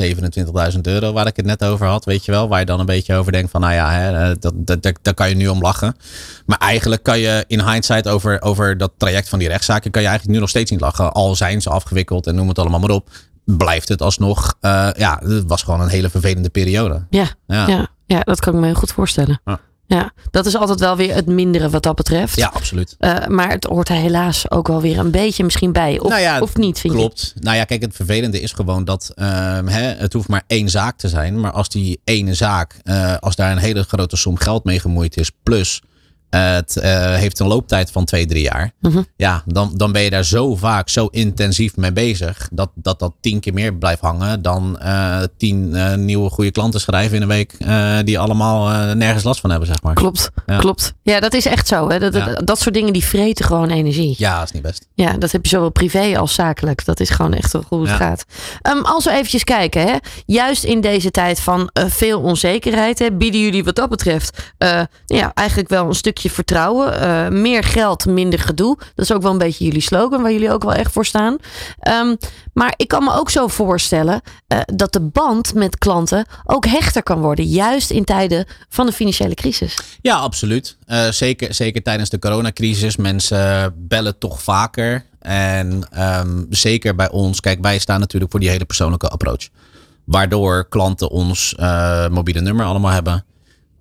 S3: 27.000 euro waar ik het net over had, weet je wel, waar je dan een beetje over denkt van, nou ja, hè, dat, dat, dat, daar kan je nu om lachen. Maar eigenlijk kan je in hindsight over, over dat traject van die rechtszaken, kan je eigenlijk nu nog steeds niet lachen. Al zijn ze afgewikkeld en noem het allemaal maar op blijft het alsnog. Uh, ja, het was gewoon een hele vervelende periode.
S2: Ja, ja. ja, ja dat kan ik me heel goed voorstellen. Ja. ja. dat is altijd wel weer het mindere wat dat betreft.
S3: Ja, absoluut.
S2: Uh, maar het hoort er helaas ook wel weer een beetje misschien bij. Of,
S3: nou ja,
S2: of niet, vind
S3: klopt.
S2: je?
S3: Nou ja, kijk, het vervelende is gewoon dat uh, hè, het hoeft maar één zaak te zijn. Maar als die ene zaak, uh, als daar een hele grote som geld mee gemoeid is, plus het uh, heeft een looptijd van twee, drie jaar.
S2: Mhm.
S3: Ja, dan, dan ben je daar zo vaak, zo intensief mee bezig. Dat dat, dat tien keer meer blijft hangen dan uh, tien uh, nieuwe goede klanten schrijven in een week. die allemaal nergens last van hebben, zeg maar.
S2: Klopt, ja. klopt. Ja, dat is echt zo. Hè? Dat, ja. dat, dat, soort dingen die vreten gewoon energie.
S3: Ja, dat is niet best.
S2: Ja, dat heb je zowel privé als zakelijk. Dat is gewoon echt hoe het ja. gaat. Um, als we eventjes kijken, hè? juist in deze tijd van veel onzekerheid, hè, bieden jullie wat dat betreft ja, eigenlijk wel een stukje stukje vertrouwen. Eh, meer geld, minder gedoe. Dat is ook wel een beetje jullie slogan, waar jullie ook wel echt voor staan. Ehm, maar ik kan me ook zo voorstellen eh, dat de band met klanten ook hechter kan worden. Juist in tijden van de financiële crisis.
S3: Ja, absoluut. Eh, zeker, zeker tijdens de coronacrisis. Mensen bellen toch vaker. En ehm, zeker bij ons, kijk, wij staan natuurlijk voor die hele persoonlijke approach. Waardoor klanten ons mobiele nummer allemaal hebben.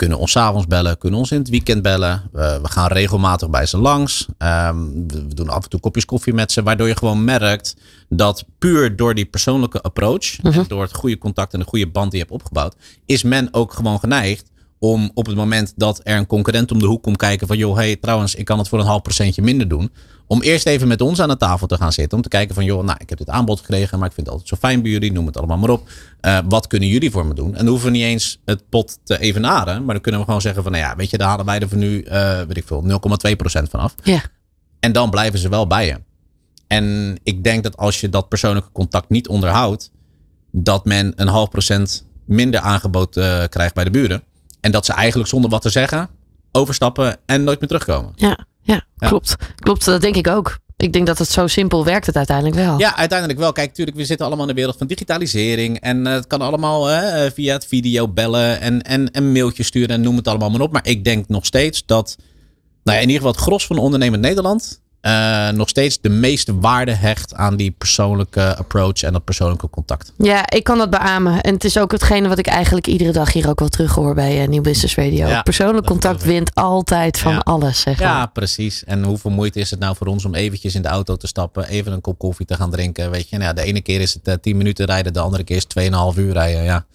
S3: Kunnen ons avonds bellen, kunnen ons in het weekend bellen. we gaan regelmatig bij ze langs. Ehm, we doen af en toe kopjes koffie met ze. Waardoor je gewoon merkt dat puur door die persoonlijke approach. En
S2: Mhm.
S3: door het goede contact en de goede band die je hebt opgebouwd. Is men ook gewoon geneigd om op het moment dat er een concurrent om de hoek komt kijken van joh, hey, trouwens, ik kan het voor een half procentje minder doen. Om eerst even met ons aan de tafel te gaan zitten. Om te kijken van joh, nou, ik heb dit aanbod gekregen, maar ik vind het altijd zo fijn bij jullie. Noem het allemaal maar op. Uh, wat kunnen jullie voor me doen? En dan hoeven we niet eens het pot te evenaren. Maar dan kunnen we gewoon zeggen van nou ja, weet je, daar halen wij er voor nu, uh, weet ik veel, 0,2% vanaf.
S2: Ja.
S3: En dan blijven ze wel bij je. En ik denk dat als je dat persoonlijke contact niet onderhoudt, dat men een half procent minder aangebod uh, krijgt bij de buren. En dat ze eigenlijk zonder wat te zeggen overstappen en nooit meer terugkomen.
S2: Ja, ja, ja. klopt. Klopt, dat denk ik ook. Ik denk dat het zo simpel werkt het uiteindelijk wel.
S3: Ja, uiteindelijk wel. Kijk, natuurlijk, we zitten allemaal in de wereld van digitalisering. En uh, het kan allemaal hè, via het video bellen en, en, en mailtjes sturen en noem het allemaal maar op. Maar ik denk nog steeds dat, nou ja, in ieder geval het gros van ondernemend Nederland uh, nog steeds de meeste waarde hecht aan die persoonlijke approach en dat persoonlijke contact.
S2: Ja, ik kan dat beamen. En het is ook hetgene wat ik eigenlijk iedere dag hier ook wel terughoor bij uh, Nieuw Business Radio. Ja, Persoonlijk contact wint altijd van
S3: ja.
S2: alles. Zeg
S3: ja, precies. En hoeveel moeite is het nou voor ons om eventjes in de auto te stappen, even een kop koffie te gaan drinken. Weet je, nou, de ene keer is het uh, 10 minuten rijden, de andere keer is het 2,5 uur rijden. Ja.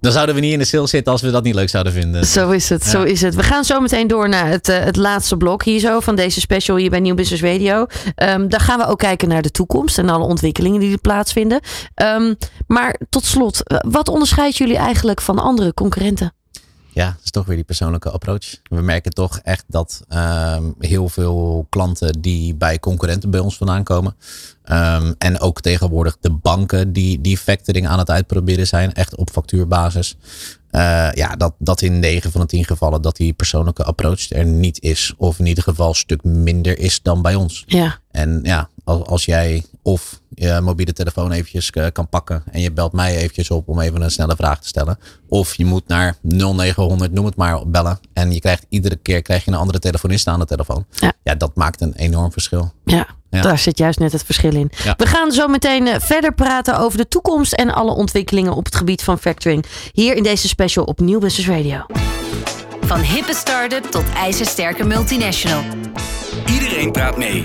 S3: Dan zouden we niet in de sale zitten als we dat niet leuk zouden vinden.
S2: Zo is het, ja. zo is het. We gaan zo meteen door naar het, uh, het laatste blok hier zo van deze special hier bij Nieuw Business Radio. Um, daar gaan we ook kijken naar de toekomst en alle ontwikkelingen die er plaatsvinden. Um, maar tot slot, wat onderscheidt jullie eigenlijk van andere concurrenten?
S3: Ja, dat is toch weer die persoonlijke approach. We merken toch echt dat um, heel veel klanten die bij concurrenten bij ons vandaan komen. Um, en ook tegenwoordig de banken die, die factoring aan het uitproberen zijn, echt op factuurbasis. Uh, ja, dat, dat in 9 van de 10 gevallen dat die persoonlijke approach er niet is. Of in ieder geval een stuk minder is dan bij ons.
S2: Ja.
S3: En ja, als, als jij of je mobiele telefoon eventjes uh, kan pakken en je belt mij eventjes op om even een snelle vraag te stellen. Of je moet naar 0900, noem het maar, bellen. En je krijgt iedere keer krijg je een andere telefonist aan de telefoon.
S2: Ja,
S3: ja dat maakt een enorm verschil.
S2: Ja, ja. Daar zit juist net het verschil in.
S3: Ja.
S2: We gaan zo meteen uh, verder praten over de toekomst en alle ontwikkelingen op het gebied van factoring. Hier in deze special op Nieuw Business Radio.
S4: Van hippe start-up tot ijzersterke multinational.
S1: Iedereen praat mee.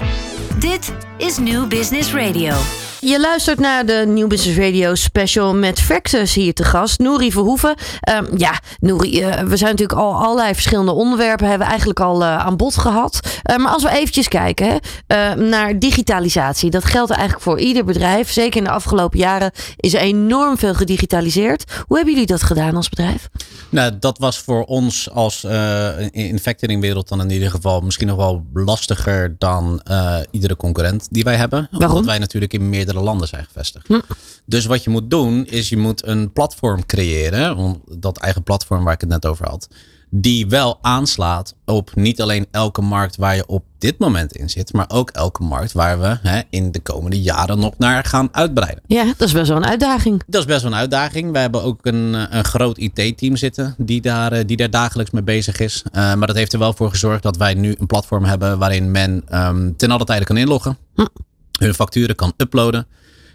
S4: Dit is Nieuw Business Radio.
S2: Je luistert naar de Nieuw Business Radio special met Verxus hier te gast. Nouri Verhoeven. Um, ja, Nouri, uh, we zijn natuurlijk al allerlei verschillende onderwerpen hebben we eigenlijk al uh, aan bod gehad. Uh, maar als we eventjes kijken hè, ehm, naar digitalisatie. Dat geldt eigenlijk voor ieder bedrijf. Zeker in de afgelopen jaren is er enorm veel gedigitaliseerd. Hoe hebben jullie dat gedaan als bedrijf?
S3: Nou, dat was voor ons als uh, in de factoringwereld dan in ieder geval misschien nog wel lastiger dan iedere concurrent die wij hebben.
S2: Waarom?
S3: Omdat wij natuurlijk in meerdere landen zijn gevestigd. Hm. Dus wat je moet doen is je moet een platform creëren, dat eigen platform waar ik het net over had, die wel aanslaat op niet alleen elke markt waar je op dit moment in zit, maar ook elke markt waar we hè, in de komende jaren nog naar gaan uitbreiden.
S2: Ja, dat is best wel een uitdaging.
S3: Dat is best wel een uitdaging. We hebben ook een, een groot IT-team zitten die daar, die daar dagelijks mee bezig is. Uh, maar dat heeft er wel voor gezorgd dat wij nu een platform hebben waarin men um, ten alle tijde kan inloggen,
S2: hm.
S3: Hun facturen kan uploaden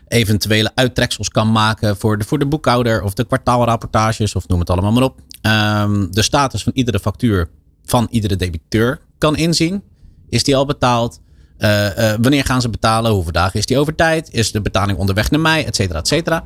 S3: eventuele uittreksels kan maken voor de, voor de boekhouder of de kwartaalrapportages of noem het allemaal maar op. Um, de status van iedere factuur van iedere debiteur kan inzien. Is die al betaald? Uh, uh, wanneer gaan ze betalen? Hoeveel dagen is die over tijd? Is de betaling onderweg naar mij? Et cetera, et cetera.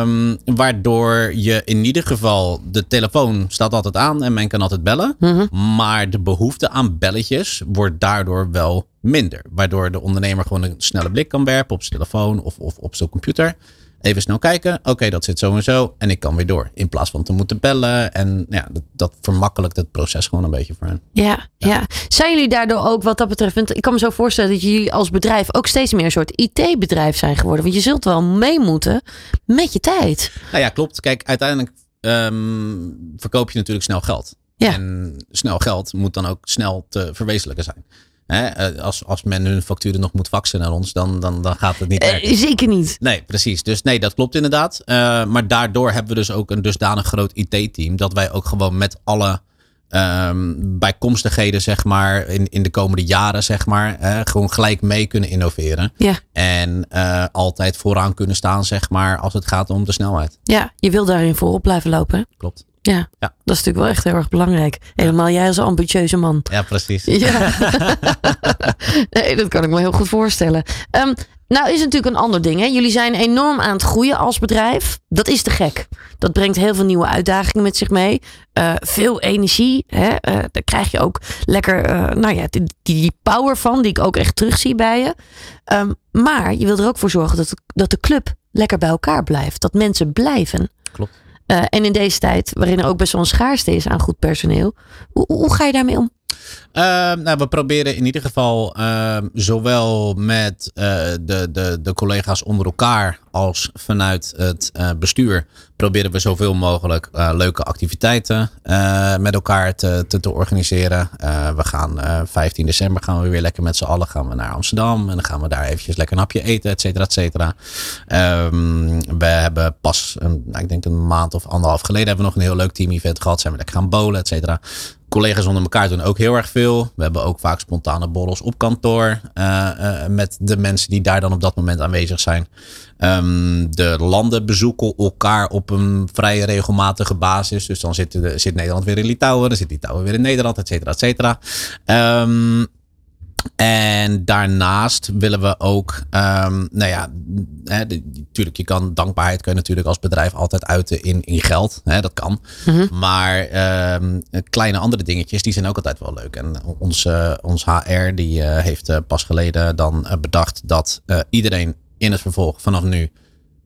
S3: Um, waardoor je in ieder geval, de telefoon staat altijd aan en men kan altijd bellen.
S2: Mhm.
S3: Maar de behoefte aan belletjes wordt daardoor wel minder. Waardoor de ondernemer gewoon een snelle blik kan werpen op zijn telefoon of, of op zijn computer. Even snel kijken. Oké, okay, dat zit zo en zo. En ik kan weer door. In plaats van te moeten bellen. En ja, dat, dat vermakkelijkt het proces gewoon een beetje voor hen.
S2: Ja, ja, ja. Zijn jullie daardoor ook wat dat betreft... Want ik kan me zo voorstellen dat jullie als bedrijf... ook steeds meer een soort IT-bedrijf zijn geworden. Want je zult wel mee moeten met je tijd.
S3: Nou ja, klopt. Kijk, uiteindelijk um, verkoop je natuurlijk snel geld.
S2: Ja.
S3: En snel geld moet dan ook snel te verwezenlijken zijn. Hè, eh, als, als men hun facturen nog moet faxen naar ons, dan, dan, dan gaat het niet
S2: Eh,
S3: werken.
S2: zeker niet.
S3: Nee, precies. Dus nee, dat klopt inderdaad. Eh, maar daardoor hebben we dus ook een dusdanig groot IT-team. Dat wij ook gewoon met alle ehm, bijkomstigheden, zeg maar, in, in de komende jaren, zeg maar, gewoon gelijk mee kunnen innoveren.
S2: Ja.
S3: En altijd vooraan kunnen staan, zeg maar, als het gaat om de snelheid.
S2: Ja, je wil daarin voorop blijven lopen.
S3: Klopt.
S2: Ja.
S3: Ja.
S2: dat is natuurlijk wel echt heel erg belangrijk. Helemaal jij als ambitieuze man.
S3: Ja, precies. (laughs)
S2: Ja, (laughs) nee, dat kan ik me heel goed voorstellen. Ehm, nou is natuurlijk een ander ding. Hè? Jullie zijn enorm aan het groeien als bedrijf. Dat is te gek. Dat brengt heel veel nieuwe uitdagingen met zich mee. Eh, veel energie. Hè? Eh, daar krijg je ook lekker eh, nou ja, die, die power van, die ik ook echt terugzie bij je. Ehm, maar je wil er ook voor zorgen dat, dat de club lekker bij elkaar blijft. Dat mensen blijven.
S3: Klopt.
S2: Eh, en in deze tijd, waarin er ook best wel een schaarste is aan goed personeel. Hoe, hoe ga je daarmee om?
S3: Ehm, nou, we proberen in ieder geval ehm, zowel met eh, de, de, de collega's onder elkaar als vanuit het eh, bestuur proberen we zoveel mogelijk eh, leuke activiteiten met elkaar te, te, te organiseren. We gaan eh 15 december gaan we weer lekker met z'n allen gaan we naar Amsterdam en dan gaan we daar eventjes lekker een hapje eten, et cetera, et cetera. Ehm, we hebben pas, een, nou, ik denk een maand of anderhalf geleden hebben we nog een heel leuk team event gehad. Zijn we lekker gaan bowlen, et cetera collega's onder elkaar doen ook heel erg veel. We hebben ook vaak spontane borrels op kantoor. eh, eh, met de mensen die daar dan op dat moment aanwezig zijn. Ehm, de landen bezoeken elkaar op een vrij regelmatige basis. Dus dan zit, zit Nederland weer in Litouwen. Dan zit Litouwen weer in Nederland, et cetera, et cetera. Ehm, en daarnaast willen we ook, ehm, nou ja, natuurlijk, je kan dankbaarheid kun je natuurlijk als bedrijf altijd uiten in, in geld. Hè, dat kan. Maar ehm, kleine andere dingetjes, die zijn ook altijd wel leuk. En ons, ons HR, die eh, heeft eh, pas geleden dan eh, bedacht dat iedereen in het vervolg vanaf nu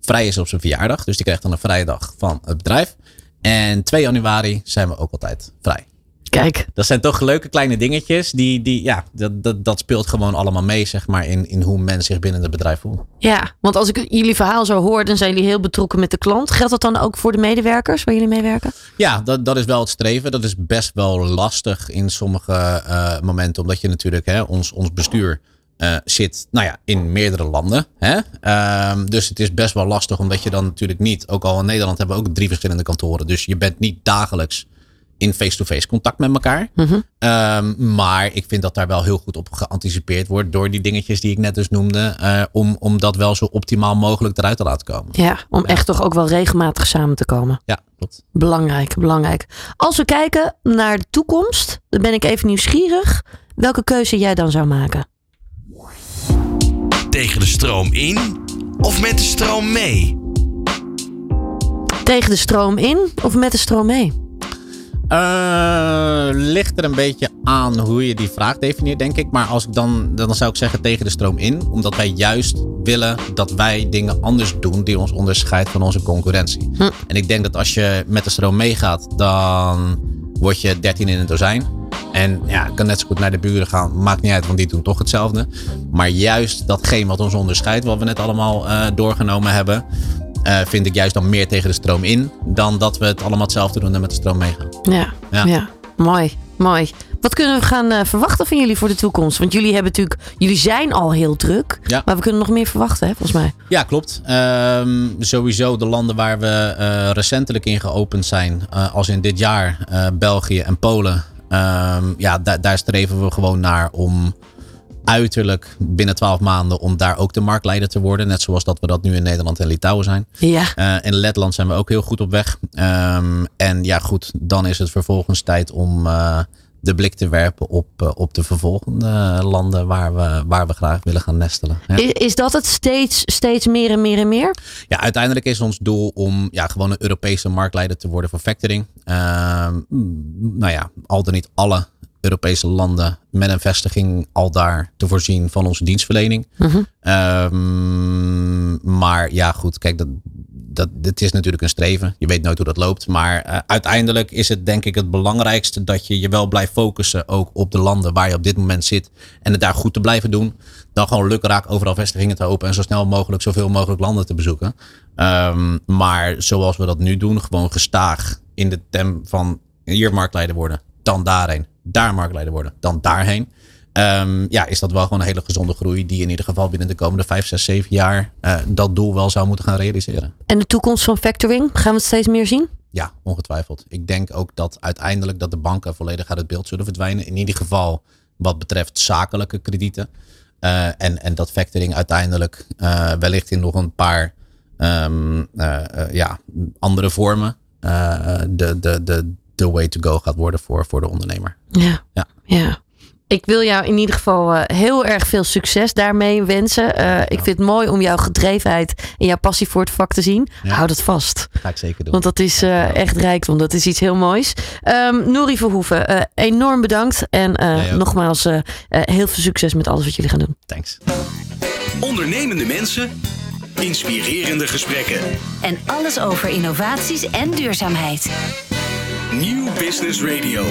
S3: vrij is op zijn verjaardag. Dus die krijgt dan een vrije dag van het bedrijf. En 2 januari zijn we ook altijd vrij.
S2: Kijk,
S3: Dat zijn toch leuke kleine dingetjes. Die, die, ja, dat, dat, dat speelt gewoon allemaal mee, zeg maar, in, in hoe men zich binnen het bedrijf voelt.
S2: ja, want als ik jullie verhaal zo hoor, dan zijn jullie heel betrokken met de klant. Geldt dat dan ook voor de medewerkers waar jullie mee werken?
S3: Ja, dat, dat is wel het streven. Dat is best wel lastig in sommige eh, momenten. Omdat je natuurlijk, hè, ons, ons bestuur eh, zit nou ja, in meerdere landen. Hè? Ehm, dus het is best wel lastig, omdat je dan natuurlijk niet, ook al in Nederland hebben we ook drie verschillende kantoren. Dus je bent niet dagelijks in face-to-face contact met elkaar. Ehm, maar ik vind dat daar wel heel goed op geanticipeerd wordt door die dingetjes die ik net dus noemde. eh, om, om dat wel zo optimaal mogelijk eruit te laten komen.
S2: Ja, om echt toch ook wel regelmatig samen te komen.
S3: Ja, klopt.
S2: Belangrijk, belangrijk. Als we kijken naar de toekomst, dan ben ik even nieuwsgierig. Welke keuze jij dan zou maken?
S5: Tegen de stroom in of met de stroom mee?
S2: Tegen de stroom in of met de stroom mee?
S3: Eh, ligt er een beetje aan hoe je die vraag definieert, denk ik. Maar als ik dan, dan zou ik zeggen tegen de stroom in. Omdat wij juist willen dat wij dingen anders doen die ons onderscheidt van onze concurrentie. En ik denk dat als je met de stroom meegaat, dan word je 13 in een dozijn. En ja, ik kan net zo goed naar de buren gaan. Maakt niet uit, want die doen toch hetzelfde. Maar juist datgene wat ons onderscheidt, wat we net allemaal eh, doorgenomen hebben. Eh, vind ik juist dan meer tegen de stroom in. Dan dat we het allemaal hetzelfde doen en met de stroom meegaan.
S2: Ja, ja.
S3: Ja.
S2: mooi, mooi. Wat kunnen we gaan eh, verwachten van jullie voor de toekomst? Want jullie hebben natuurlijk, jullie zijn al heel druk.
S3: Ja.
S2: Maar we kunnen nog meer verwachten, hè, volgens mij.
S3: Ja, klopt. Ehm, sowieso de landen waar we eh, recentelijk in geopend zijn, als in dit jaar, België en Polen. Ehm, ja, da- daar streven we gewoon naar om uiterlijk binnen 12 maanden om daar ook de marktleider te worden. Net zoals dat we dat nu in Nederland en Litouwen zijn.
S2: Ja,
S3: Eh, in Letland zijn we ook heel goed op weg. Ehm, en ja, goed, dan is het vervolgens tijd om eh, de blik te werpen op, eh, op de vervolgende landen waar we, waar we graag willen gaan nestelen. Ja.
S2: is, is dat het steeds, steeds meer en meer en meer?
S3: Ja, uiteindelijk is ons doel om ja, gewoon een Europese marktleider te worden voor factoring. Ehm, nou ja, al dan niet alle Europese landen met een vestiging al daar te voorzien van onze dienstverlening. Ehm, maar ja, goed, kijk, dat, dat, dit is natuurlijk een streven. Je weet nooit hoe dat loopt. Maar eh, uiteindelijk is het denk ik het belangrijkste dat je je wel blijft focussen ook op de landen waar je op dit moment zit. En het daar goed te blijven doen. Dan gewoon lukraak overal vestigingen te openen en zo snel mogelijk zoveel mogelijk landen te bezoeken. Ehm, maar zoals we dat nu doen, gewoon gestaag in de tem van hier marktleider worden, dan daarheen, daar marktleider worden, dan daarheen. Ehm, ja, is dat wel gewoon een hele gezonde groei die in ieder geval binnen de komende 5, 6, 7 jaar uh, dat doel wel zou moeten gaan realiseren.
S2: En de toekomst van factoring, gaan we het steeds meer zien?
S3: Ja, ongetwijfeld. Ik denk ook dat uiteindelijk dat de banken volledig uit het beeld zullen verdwijnen. In ieder geval wat betreft zakelijke kredieten. Uh, en, en dat factoring uiteindelijk uh, wellicht in nog een paar um, ja, andere vormen de, de, de, de way to go gaat worden voor, voor de ondernemer.
S2: Ja. ja. ja. Ik wil jou in ieder geval uh, heel erg veel succes daarmee wensen. Uh, ik vind het mooi om jouw gedrevenheid en jouw passie voor het vak te zien. Ja. Hou dat vast.
S3: Ga ik zeker doen.
S2: Want dat is uh, echt rijkdom. Dat is iets heel moois. Um, Nouri Verhoeven, enorm bedankt. En nogmaals, heel veel succes met alles wat jullie gaan doen.
S3: Thanks.
S1: Ondernemende mensen, inspirerende gesprekken.
S4: En alles over innovaties en duurzaamheid.
S1: New Business Radio.